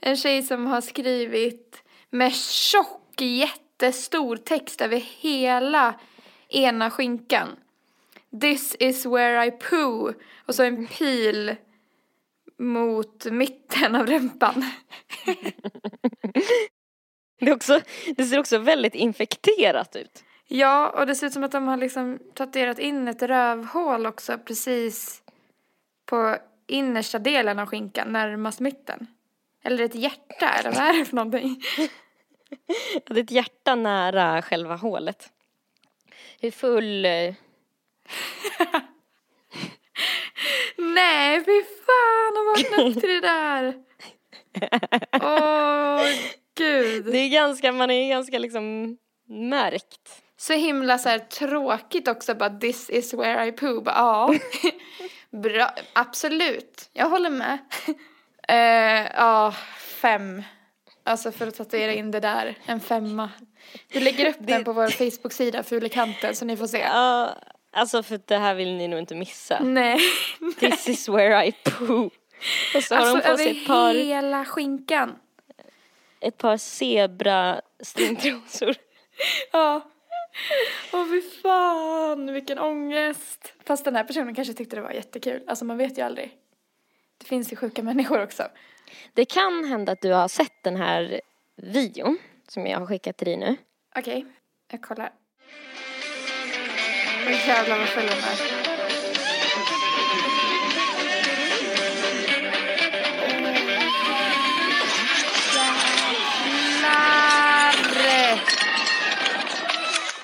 en tjej som har skrivit med tjock jättestor text över hela ena skinkan. This is where I poo. Och så en pil mot mitten av rumpan. Det, också, det ser också väldigt infekterat ut. Ja, och det ser ut som att de har liksom tatuerat in ett rövhål också precis på innersta delen av skinkan, närmast mitten. Eller ett hjärta, eller vad är det för någonting? Det är ett hjärta nära själva hålet. Hur full... eh, Nej, fy fan att vakna upp till det där! Åh, gud. Det är ganska, man är ganska liksom märkt. Så himla så här tråkigt också, bara this is where I poo. Ja, bra, absolut, jag håller med. Eh, Ja, fem. Alltså för att tatuera in det där, en femma. Vi lägger upp den på vår Facebook-sida, Fulekanten, så ni får se. Ja, alltså för det här vill ni nog inte missa. Nej, This is where I poo. Och så har alltså de på sig ett par, hela skinkan. ett par zebra stringtrosor. Ja. Åh fy fan, vilken ångest. Fast den här personen kanske tyckte det var jättekul. Alltså man vet ju aldrig. Det finns ju sjuka människor också. Det kan hända att du har sett den här videon som jag har skickat till dig nu. Okej, jag kollar. Åh jävlar vad full hon är. Jävlar!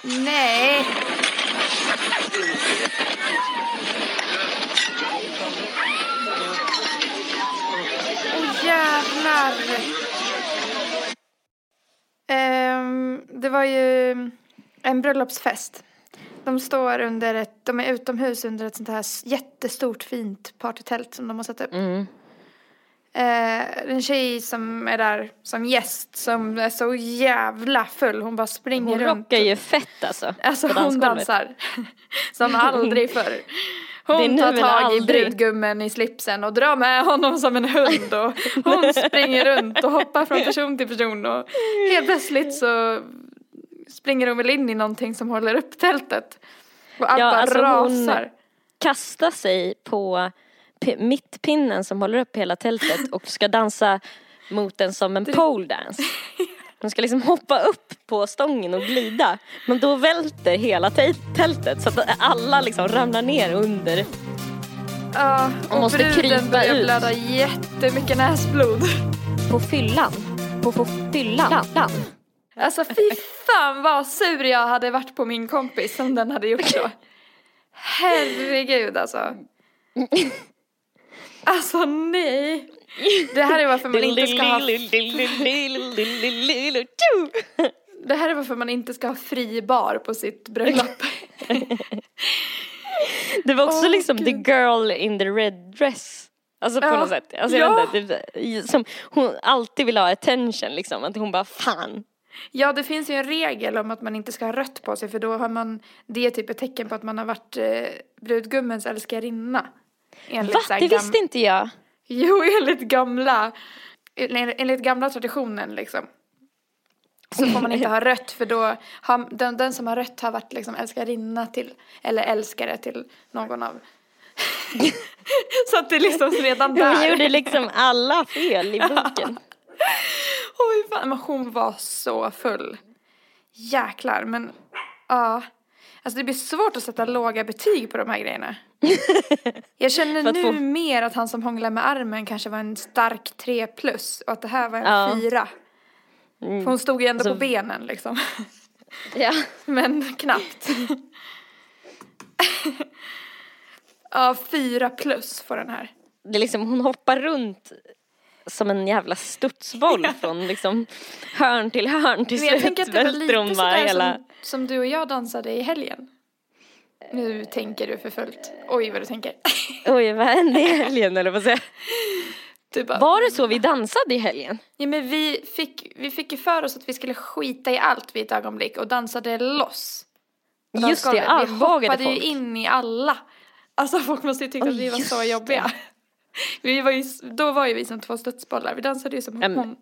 Nej! Jävlar! Ehm, det var ju en bröllopsfest. De står under ett, de är utomhus under ett sånt här jättestort fint partytält som de har satt upp. Mm. Eh, en tjej som är där som gäst som är så jävla full. Hon bara springer Hon runt. rockar ju fett alltså. Alltså hon dansar som aldrig förr. Hon tar tag i brudgummen i slipsen och drar med honom som en hund och hon springer runt och hoppar från person till person och helt plötsligt så springer hon väl in i någonting som håller upp tältet. Och allt Ja, bara alltså hon- rasar. Kasta sig på mittpinnen som håller upp hela tältet och ska dansa mot den som en pole dance. Hon ska liksom hoppa upp på stången och glida. Men då välter hela te- tältet så att alla liksom ramlar ner under. Ja, Hon och måste bruden börjar ut. blöda jättemycket näsblod. På fyllan. På, på fyllan. Alltså fy fan vad sur jag hade varit på min kompis om den hade gjort så. Herregud alltså. Alltså nej. Det här är varför man inte ska ha, det här är varför man inte ska ha fri bar på sitt bröllop. Det var också Åh, liksom the Gud. girl in the red dress. Alltså på Ja. något sätt. Alltså jag Ja. vet inte, det, som hon alltid vill ha attention liksom. Att hon bara fan. Ja, det finns ju en regel om att man inte ska ha rött på sig för då har man, det är typ ett tecken på att man har varit eh, brudgummens älskarinna. Enligt Va? Det visste inte jag. Jo, enligt gamla, enligt enligt gamla traditionen liksom. Så får man inte ha rött för då har den, den som har rött har varit liksom älskarinna till, eller älskare till någon av. så att det liksom redan Hon där. gjorde liksom alla fel i boken. Oj, fan, men hon var så full. Jäklar, men ja. Alltså det blir svårt att sätta låga betyg på de här grejerna. Jag känner nu få- mer att han som hånglar med armen kanske var en stark 3 plus och att det här var en Ja. 4. För hon stod ju ändå Alltså- på benen liksom. Ja. Men knappt. ja, 4 plus får den här. Det är liksom, hon hoppar runt som en jävla studsboll från liksom hörn till hörn. Till Men jag slut tänker att det var lite sådär hela... som, som du och jag dansade i helgen. Nu tänker du för fullt. Oj vad du tänker. Oj, vad hände i helgen eller vad säger? Du bara, Var det så vi dansade i helgen? ja, men vi, fick, vi fick ju för oss att vi skulle skita i allt vid ett ögonblick och dansade loss. på Just det, dansgolvet. Vi armbågade hoppade ju folk. in i alla. Alltså folk måste ju tycka att Oj, vi var så det. jobbiga. Vi var ju, då var ju vi som två studsbollar. Vi dansade ju som men- hon.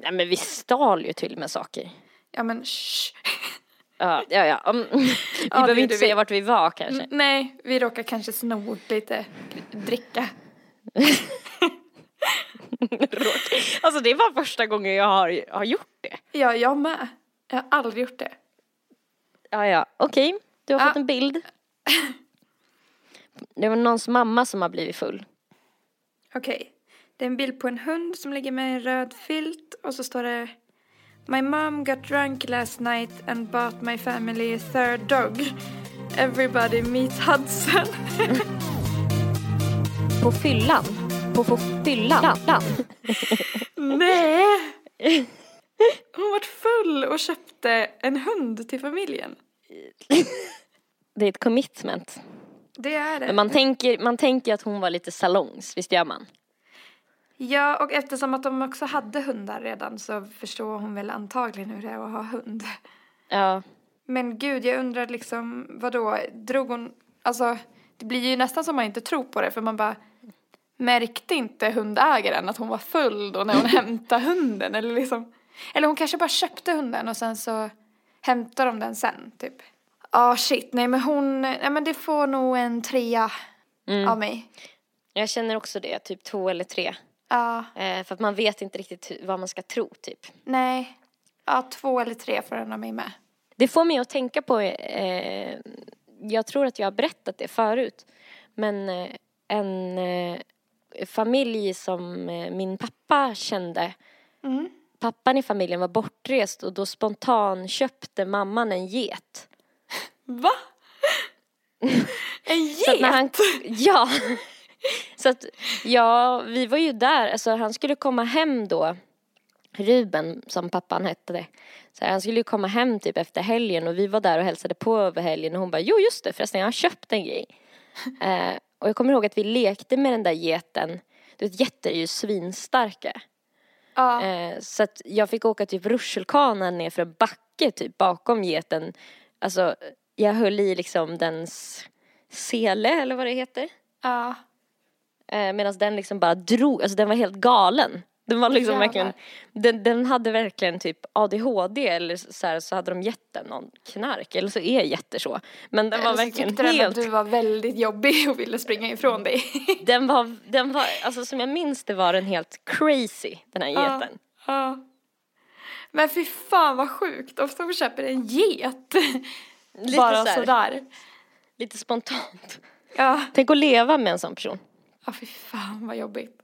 Nej men vi stal ju till och med saker. Ja men shh. Ja, ja, ja. Mm. Vi det behöver inte vi. säga vart vi var kanske. Nej, vi råkar kanske sno lite dricka. Alltså det var första gången jag har, har gjort det. Ja, jag med. Jag har aldrig gjort det. Ja, ja, okej. Du har Ja. fått en bild. Det var någons mamma som har blivit full. Okej. Det är en bild på en hund som ligger med en röd filt och så står det My mom got drunk last night and bought my family a third dog. Everybody meet Hudson. På fyllan. På, på fyllan. Nej! Hon var full och köpte en hund till familjen. Det är ett commitment. Det är det. Men man tänker, man tänker att hon var lite salongs, visst gör man? Ja, och eftersom att de också hade hundar redan så förstår hon väl antagligen hur det är att ha hund. Ja. Men gud, jag undrar liksom, vadå, drog hon, alltså det blir ju nästan som man inte tror på det för man bara märkte inte hundägaren att hon var full då när hon hämtade hunden eller liksom, eller hon kanske bara köpte hunden och sen så hämtade de den sen typ. Ja, shit, nej men hon, nej men det får nog en trea av mig. Jag känner också det, typ två eller tre. Ja, Eh, för att man vet inte riktigt vad man ska tro, typ. nej, ja två eller tre får den av mig med. Det får mig att tänka på, eh, jag tror att jag har berättat det förut, men eh, en eh, familj som eh, min pappa kände, Mm. pappan i familjen var bortrest och då spontan köpte mamman en get. Va? En get? Så när han, ja. Så att, ja, vi var ju där, alltså han skulle komma hem då, Ruben som pappan hette det. Så han skulle ju komma hem typ efter helgen och vi var där och hälsade på över helgen och hon bara, jo just det förresten jag har köpt en grej. eh, och jag kommer ihåg att vi lekte med den där geten, du vet getter är ju svinstarka. Ja. Eh, så att jag fick åka typ rutschkana ner för en backe typ bakom geten. Alltså jag höll i liksom dens sele eller vad det heter. Ja. Eh, Medan den liksom bara drog, alltså den var helt galen. Den var liksom Jävlar. verkligen, den, den hade verkligen typ ADHD eller så, här, så hade de gett den någon knark eller så är jätter så. Men den var Eller så verkligen tyckte den helt, att du var väldigt jobbig och ville springa ifrån dig. den var, den var, alltså som jag minns det var den helt crazy den här Ja. geten. Ja. Men fy fan vad sjukt. Och så köper en get. Lite Bara så här, sådär. lite spontant. Ja. Tänk att leva med en sån person. Ja, fy fan vad jobbigt.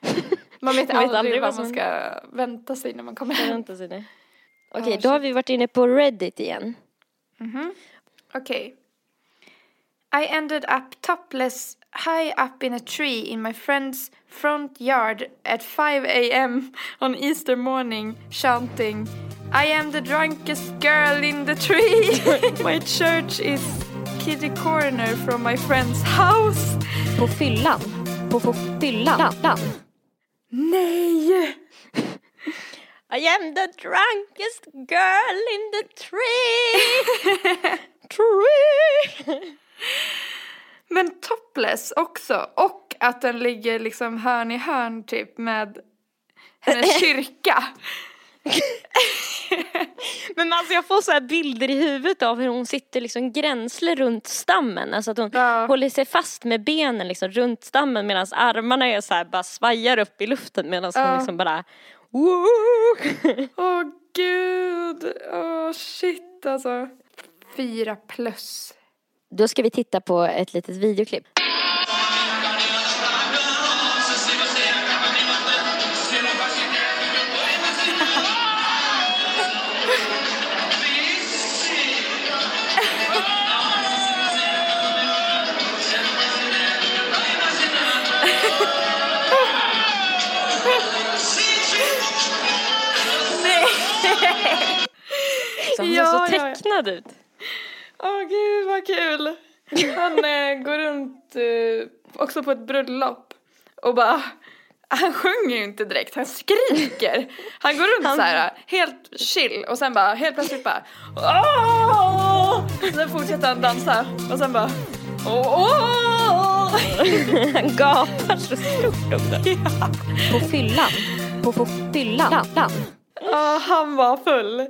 Man vet, Man vet aldrig, vad man- ska vänta sig när man kommer hem. väntar sig det. Okej, Ja, då har vi varit inne på Reddit igen. Okej. I ended up topless high up in a tree in my friend's front yard at 5 a.m. on Easter morning chanting I am the drunkest girl in the tree. my church is kitty corner from my friend's house. På fyllan. På, på fyllan. Nej! I am the drunkest girl in the tree. tree. Men topless också. Och att den ligger liksom hörn i hörn typ med hennes kyrka. Men alltså jag får så här bilder i huvudet av hur hon sitter liksom gränsle runt stammen. Alltså att hon Ja. håller sig fast med benen liksom runt stammen medan armarna är så här bara svajar upp i luften medan Ja. hon liksom bara! Åh gud, åh shit alltså. Fyra plus. Då ska vi titta på ett litet videoklipp. Så han Ja, ser så ja, ja. tecknad ut. Åh gud vad kul. Han eh, går runt eh, också på ett bröllop och bara han sjunger ju inte direkt, han skriker. Han går runt så här helt chill och sen bara helt plötsligt bara Åh! Sen fortsätter han dansa och sen bara Åh! Han gapar så stort också. På fyllan. På, på fyllan. Ja, han var full.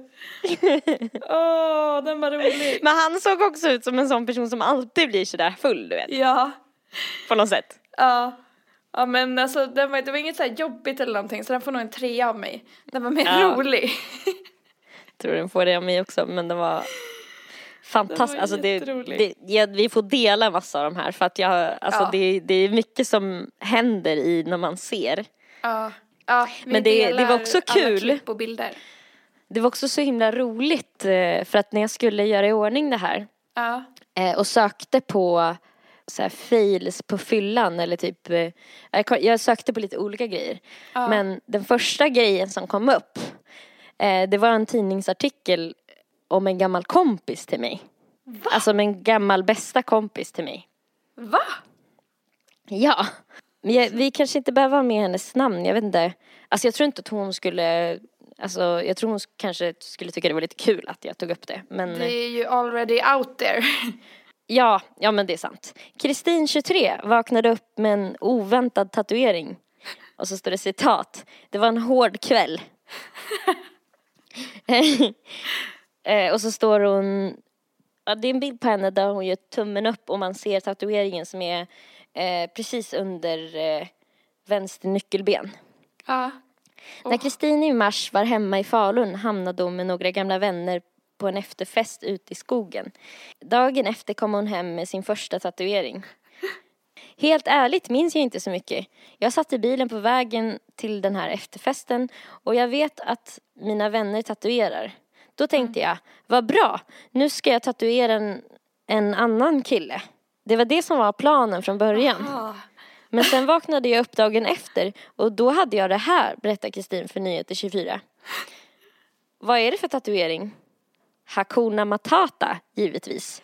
Åh, den var rolig. Men han såg också ut som en sån person som alltid blir sådär full, du vet. Ja, På något sätt. ja. Ja men alltså den var, det var inget så här jobbigt eller någonting så den får nog en trea av mig. Den var mer Ja. rolig. Tror den får det av mig också, men det var fantastiskt. Den var alltså det, det, ja, vi får dela massa av de här för att jag, alltså Ja. det, det är mycket som händer i när man ser. Ja. Ja, vi Men det- det var också alla kul. klipp och bilder. Det var också så himla roligt eh, för att när jag skulle göra i ordning det här Ja. eh, och sökte på så här fails på fyllan eller typ eh, jag sökte på lite olika grejer. Ja. Men den första grejen som kom upp det var en tidningsartikel om en gammal kompis till mig. Alltså om en gammal bästa kompis till mig. Va? Ja. Men jag, vi kanske inte behöver ha med hennes namn, jag vet inte. Alltså jag tror inte att hon skulle, alltså jag tror hon kanske skulle tycka det var lite kul att jag tog upp det. Men Det är ju already out there. ja, ja men det är sant. Kristin 23 vaknade upp med en oväntad tatuering. Och så står det citat. Det var en hård kväll. Eh, och så står hon, ja, det är en bild på henne där hon gör tummen upp och man ser tatueringen som är eh, precis under eh, vänster nyckelben. Ja. När Kristin i mars var hemma i Falun hamnade hon med några gamla vänner på en efterfest ute i skogen. Dagen efter kom hon hem med sin första tatuering. Helt ärligt minns jag inte så mycket. Jag satt i bilen på vägen till den här efterfesten och jag vet att mina vänner tatuerar. Då tänkte jag, vad bra, nu ska jag tatuera en, en annan kille. Det var det som var planen från början. Ah. Men sen vaknade jag upp dagen efter och då hade jag det här, berättar Kristin för Nyheter 24. Vad är det för tatuering? Hakuna Matata, givetvis.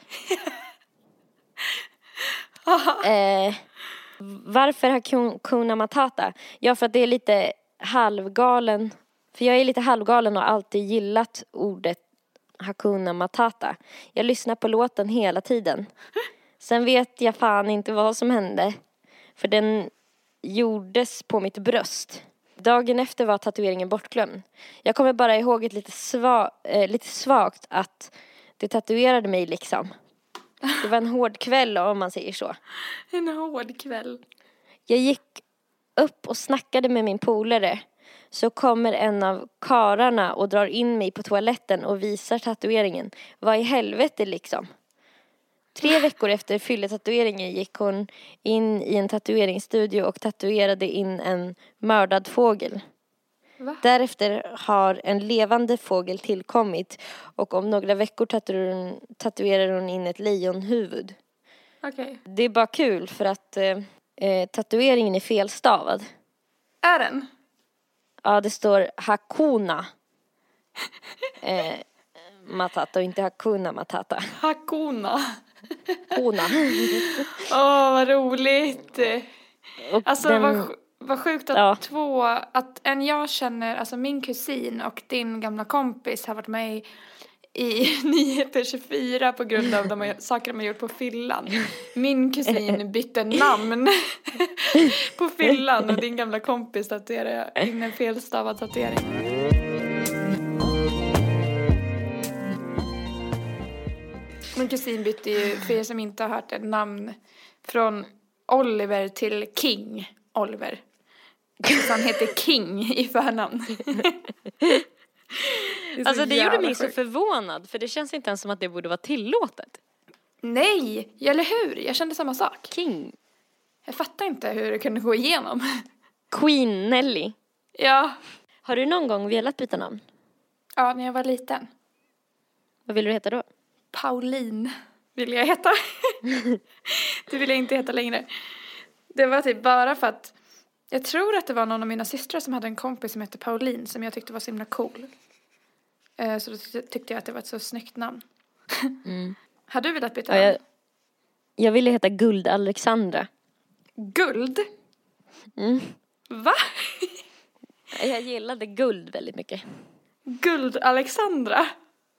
eh, varför Hakuna Matata? Ja, för att det är lite halvgalen. För jag är lite halvgalen och har alltid gillat ordet Hakuna Matata. Jag lyssnar på låten hela tiden. Sen vet jag fan inte vad som hände. För den gjordes på mitt bröst. Dagen efter var tatueringen bortglömd. Jag kommer bara ihåg ett lite, sva, eh, lite svagt att det tatuerade mig liksom. Det var en hård kväll om man säger så. En hård kväll. Jag gick upp och snackade med min polare. Så kommer en av kararna och drar in mig på toaletten och visar tatueringen. Vad i helvete liksom? Tre veckor efter fylletatueringen gick hon in i en tatueringsstudio och tatuerade in en mördad fågel. Va? Därefter har en levande fågel tillkommit och om några veckor tatuerar hon, tatuerar hon in ett lejonhuvud. Okej. Det är bara kul för att eh, eh, tatueringen är felstavad. Är den? Ja, det står Hakuna eh, Matata och inte Hakuna Matata. Hakuna. Hona. Åh, vad roligt. Och Alltså den, vad, vad sjukt att Ja. två, att en jag känner, alltså min kusin och din gamla kompis har varit med i, i Nyheter 24 på grund av de saker de har gjort på fyllan. Min kusin bytte namn på fyllan och din gamla kompis tatuerade in en felstavad tatuering. Min kusin bytte ju, för er som inte har hört det, namn från Oliver till King Oliver. Så han heter King i förnamn. Det så alltså det gjorde mig så sjukt. förvånad för det känns inte ens som att det borde vara tillåtet. Nej, eller hur? Jag kände samma sak. King. Jag fattar inte hur det kunde gå igenom. Queen Nelly. Ja, Har du någon gång velat byta namn? ja när jag var liten. Vad vill du heta då? Pauline vill jag heta. det vill jag inte heta längre. Det var typ bara för att jag tror att det var någon av mina systrar som hade en kompis som hette Pauline som jag tyckte var så himla cool. Eh, Så då tyckte- jag att det var ett så snyggt namn. Har du velat byta Ja, jag, namn? jag ville heta Guld Alexandra. Guld? Mm. Va? Jag gillade guld väldigt mycket. Guld Alexandra?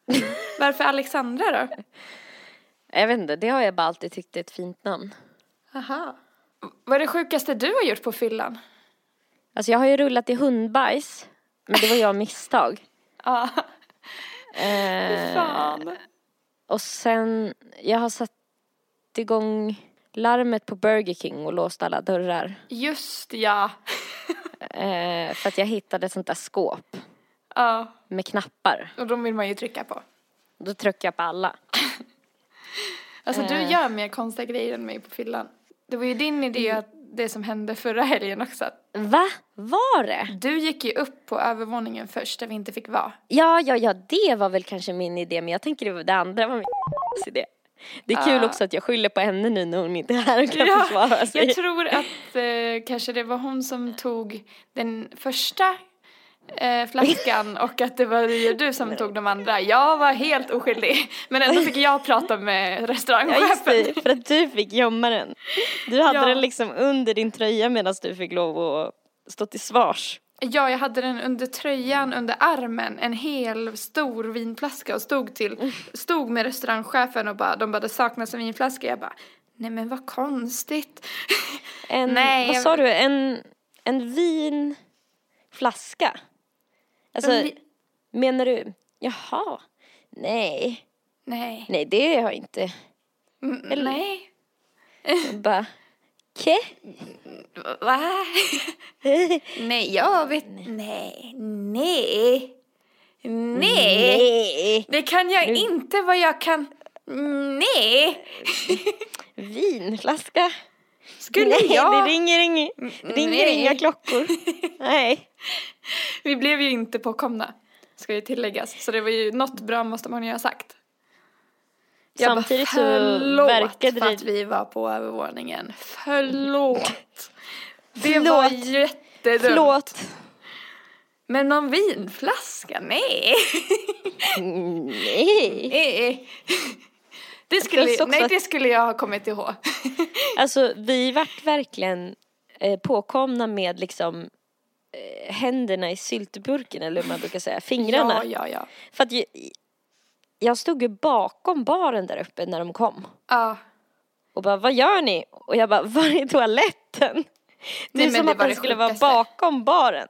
Varför Alexandra då? Jag vet inte, det har jag bara alltid tyckt är ett fint namn. Aha. Vad är det sjukaste du har gjort på fyllan? Alltså jag har ju rullat i hundbajs. Men det var jag misstag. Ja, Eh, fan. och sen, jag har satt igång larmet på Burger King och låst alla dörrar. Just ja. Eh, för att jag hittade ett sånt där skåp Ja, med knappar. och de vill man ju trycka på. Då tryckte jag på alla. Alltså du Eh. gör mer konstiga grejer än mig på fyllan. Det var ju din idé att det som hände förra helgen också. att Va? Var det? Du gick ju upp på övervåningen först där vi inte fick vara. Ja, ja, ja, det var väl kanske min idé, men jag tänker det, var- det andra var min idé. Det är kul Ah. också att jag skyller på henne nu när hon inte är här och kan Ja, försvara sig. Jag tror att eh, kanske det var hon som tog den första eh, flaskan och att det var ju du som tog de andra. Jag var helt oskyldig. Men ändå fick jag prata med Ja, just restaurangchefen. det, för att du fick gömma den. Du hade Ja. den liksom under din tröja medan du fick lov att stå till svars. Ja, jag hade den under tröjan, under armen, en hel stor vinflaska och stod till, stod med restaurangchefen och bara, de bara, det saknas en vinflaska. Jag bara, nej men vad konstigt. En, Nej, vad jag- sa du, en, en vinflaska? Alltså, En vi- menar du, jaha, nej, Nej. nej det har jag inte. Mm, Eller- Nej. Bara, ke? Va? nej, jag vet, nej, nej. Nej. nej. Det kan jag Nu- inte vad jag kan, nej. Vinflaska? Skulle nej, jag? det ringer, inga, ringer nej. inga klockor. nej. Vi blev ju inte påkomna, ska ju tilläggas. Så det var ju något bra måste man ju ha sagt. Jag Samtidigt så förlåt verkade för att vi var på övervåningen. Förlåt. Det Förlåt. var jättedumt. Förlåt. Men någon vinflaska? Nej. Nej. nej. Det skulle, också nej, det skulle jag ha kommit ihåg. Alltså vi vart verkligen eh, påkomna med liksom eh, händerna i syltburken eller hur man brukar säga, fingrarna. Ja, ja, ja. För att ju, jag stod ju bakom baren där uppe när de kom. Ja, Och bara, vad gör ni? Och jag bara, var är toaletten? Det Nej, är men som det att de det skulle vara bakom baren.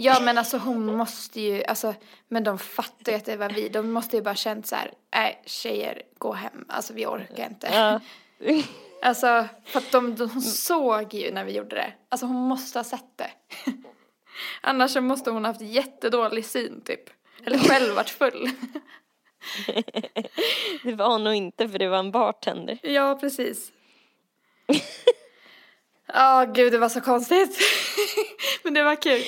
Ja men alltså hon måste ju, alltså, men de fattar ju att det var vi. De måste ju bara känt så här, nej tjejer, gå hem. Alltså vi orkar inte. Ja. Alltså, för att de, de såg ju när vi gjorde det. Alltså hon måste ha sett det. Annars så måste hon ha haft jättedålig syn typ. Eller själv varit full. Det var hon nog inte för det var en bartender. Ja, precis. Ja, gud det var så konstigt. Men det var kul.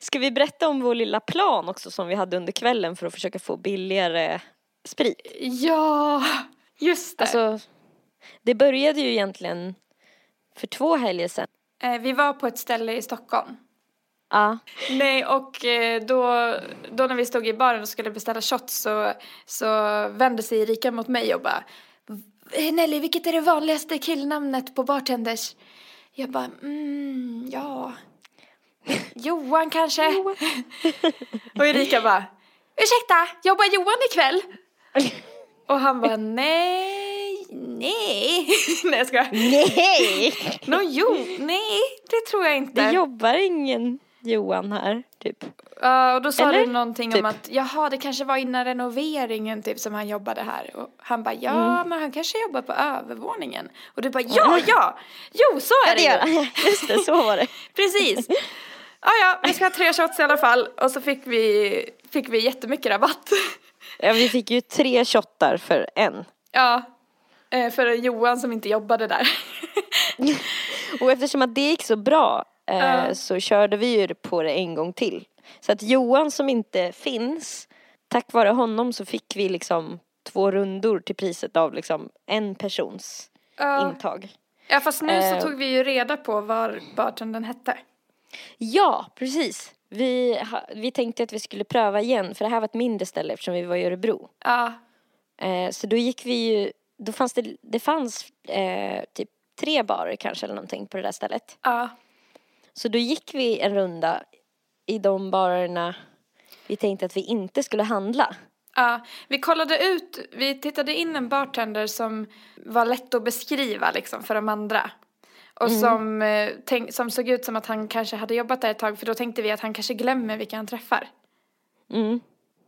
Ska vi berätta om vår lilla plan också som vi hade under kvällen för att försöka få billigare sprit? Ja, just det. Alltså, det började ju egentligen för två helger sedan. Eh, vi var på ett ställe i Stockholm. Ja. Nej, och eh, då, då när vi stod i baren och skulle beställa shots så, så vände sig Erika mot mig och bara "V- Nelly, vilket är det vanligaste killnamnet på bartenders? Jag bara, mm, ja. Johan kanske? och Erika bara, ursäkta, jobbar Johan ikväll? och han bara, nej, nej. nej, jag skojar. Nej! Nå, jo, nej, det tror jag inte. Det jobbar ingen Johan här, typ. Ja, och då sa Eller? du någonting Typ. om att jaha, det kanske var innan renoveringen typ som han jobbade här. Och han bara ja, Mm. men han kanske jobbar på övervåningen. Och du bara ja, ja, jo så är det Ja, det ju. gör han. Just det, så var det. Precis. Ja, ja, vi ska ha tre shots i alla fall. Och så fick vi, fick vi jättemycket rabatt. Ja, vi fick ju tre shottar för en. Ja, eh, för Johan som inte jobbade där. Och eftersom att det gick så bra eh, Ja. så körde vi ju på det en gång till. Så att Johan som inte finns, tack vare honom så fick vi liksom två rundor till priset av liksom en persons Ja, intag. ja fast nu Eh. så tog vi ju reda på vad bartendern hette. Ja, precis. Vi, vi tänkte att vi skulle pröva igen för det här var ett mindre ställe eftersom vi var i Örebro. Ja, Eh, så då gick vi ju, då fanns det, det fanns eh, typ tre barer kanske eller någonting på det där stället. ja, Så då gick vi en runda i de barerna vi tänkte att vi inte skulle handla. Ja, vi kollade ut, vi tittade in en bartender som var lätt att beskriva liksom för de andra. Och som, eh, tänk, som såg ut som att han kanske hade jobbat där ett tag för då tänkte vi att han kanske glömmer vilka han träffar. Mm.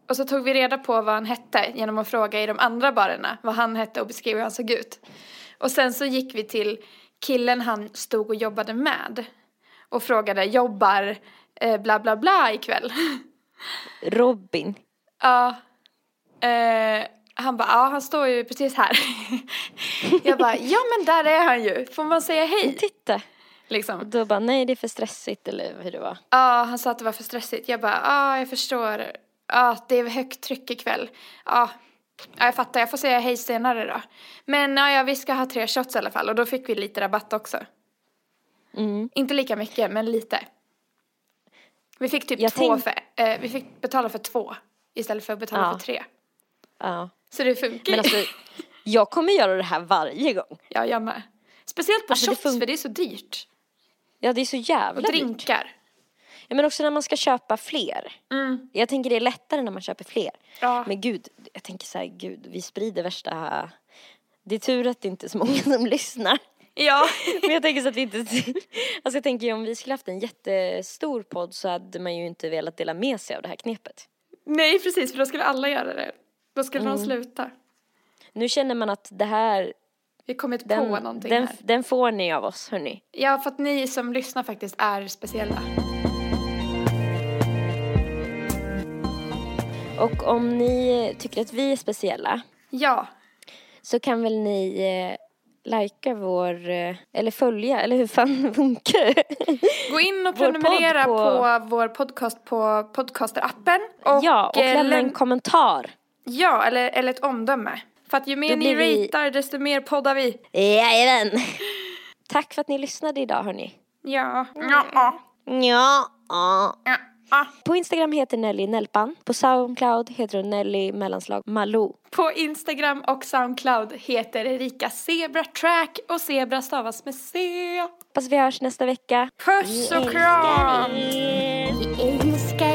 Och så tog vi reda på vad han hette genom att fråga i de andra barerna vad han hette och beskriva hur han såg ut. Och sen så gick vi till killen han stod och jobbade med och frågade jobbar eh, bla bla bla ikväll. Robin. Ja. Eh, han bara, ja han står ju precis här. Jag bara, ja men där är han ju. Får man säga hej? Titta. Liksom. Och då bara, nej det är för stressigt eller hur det var. Ja, han sa att det var för stressigt. Jag bara, ja jag förstår. Ja, det är högt tryck ikväll. Ja, ja jag fattar. Jag får säga hej senare då. Men ja, ja, vi ska ha tre shots i alla fall. Och då fick vi lite rabatt också. Mm. Inte lika mycket, men lite. Vi fick typ Jag två tänk- för, eh, vi fick betala för två istället för att betala Ja. för tre. Ja. Så det funkar Men alltså, jag kommer göra det här varje gång. Ja, jag med. Speciellt på Alltså, det shots, fun- för det är så dyrt. Ja, det är så Och jävla dyrt. drinkar. Ja, men också när man ska köpa fler. Mm. Jag tänker det är lättare när man köper fler. Ja. Men gud, jag tänker så här, gud, vi sprider värsta... Det är tur att det inte är så många som lyssnar. Ja. Men jag tänker så att vi inte... Alltså jag tänker om vi skulle haft en jättestor podd så hade man ju inte velat dela med sig av det här knepet. Nej, precis, för då skulle alla göra det. Då skulle Mm. de sluta. Nu känner man att det här, Vi har kommit den, på någonting den, här. den får ni av oss, hörni. Ja, för att ni som lyssnar faktiskt är speciella. Och om ni tycker att vi är speciella Ja, så kan väl ni eh, likea vår, eh, eller följa, eller hur fan funkar det? gå in och prenumerera på... på- vår podcast på podcasterappen. Och, ja, och eh, lämna en kommentar. Ja, eller, eller ett omdöme. För att ju mer ni vi- desto mer poddar vi. Jajamän! Tack för att ni lyssnade idag, hörni. Ja. Ja. ja. Ja. ja. På Instagram heter Nelly Nelpan. På Soundcloud heter hon Nelly mellanslag Malou. På Instagram och Soundcloud heter Erika Zebra Track och Zebra stavas med C. Hoppas vi hörs nästa vecka. Puss och kram! Vi älskar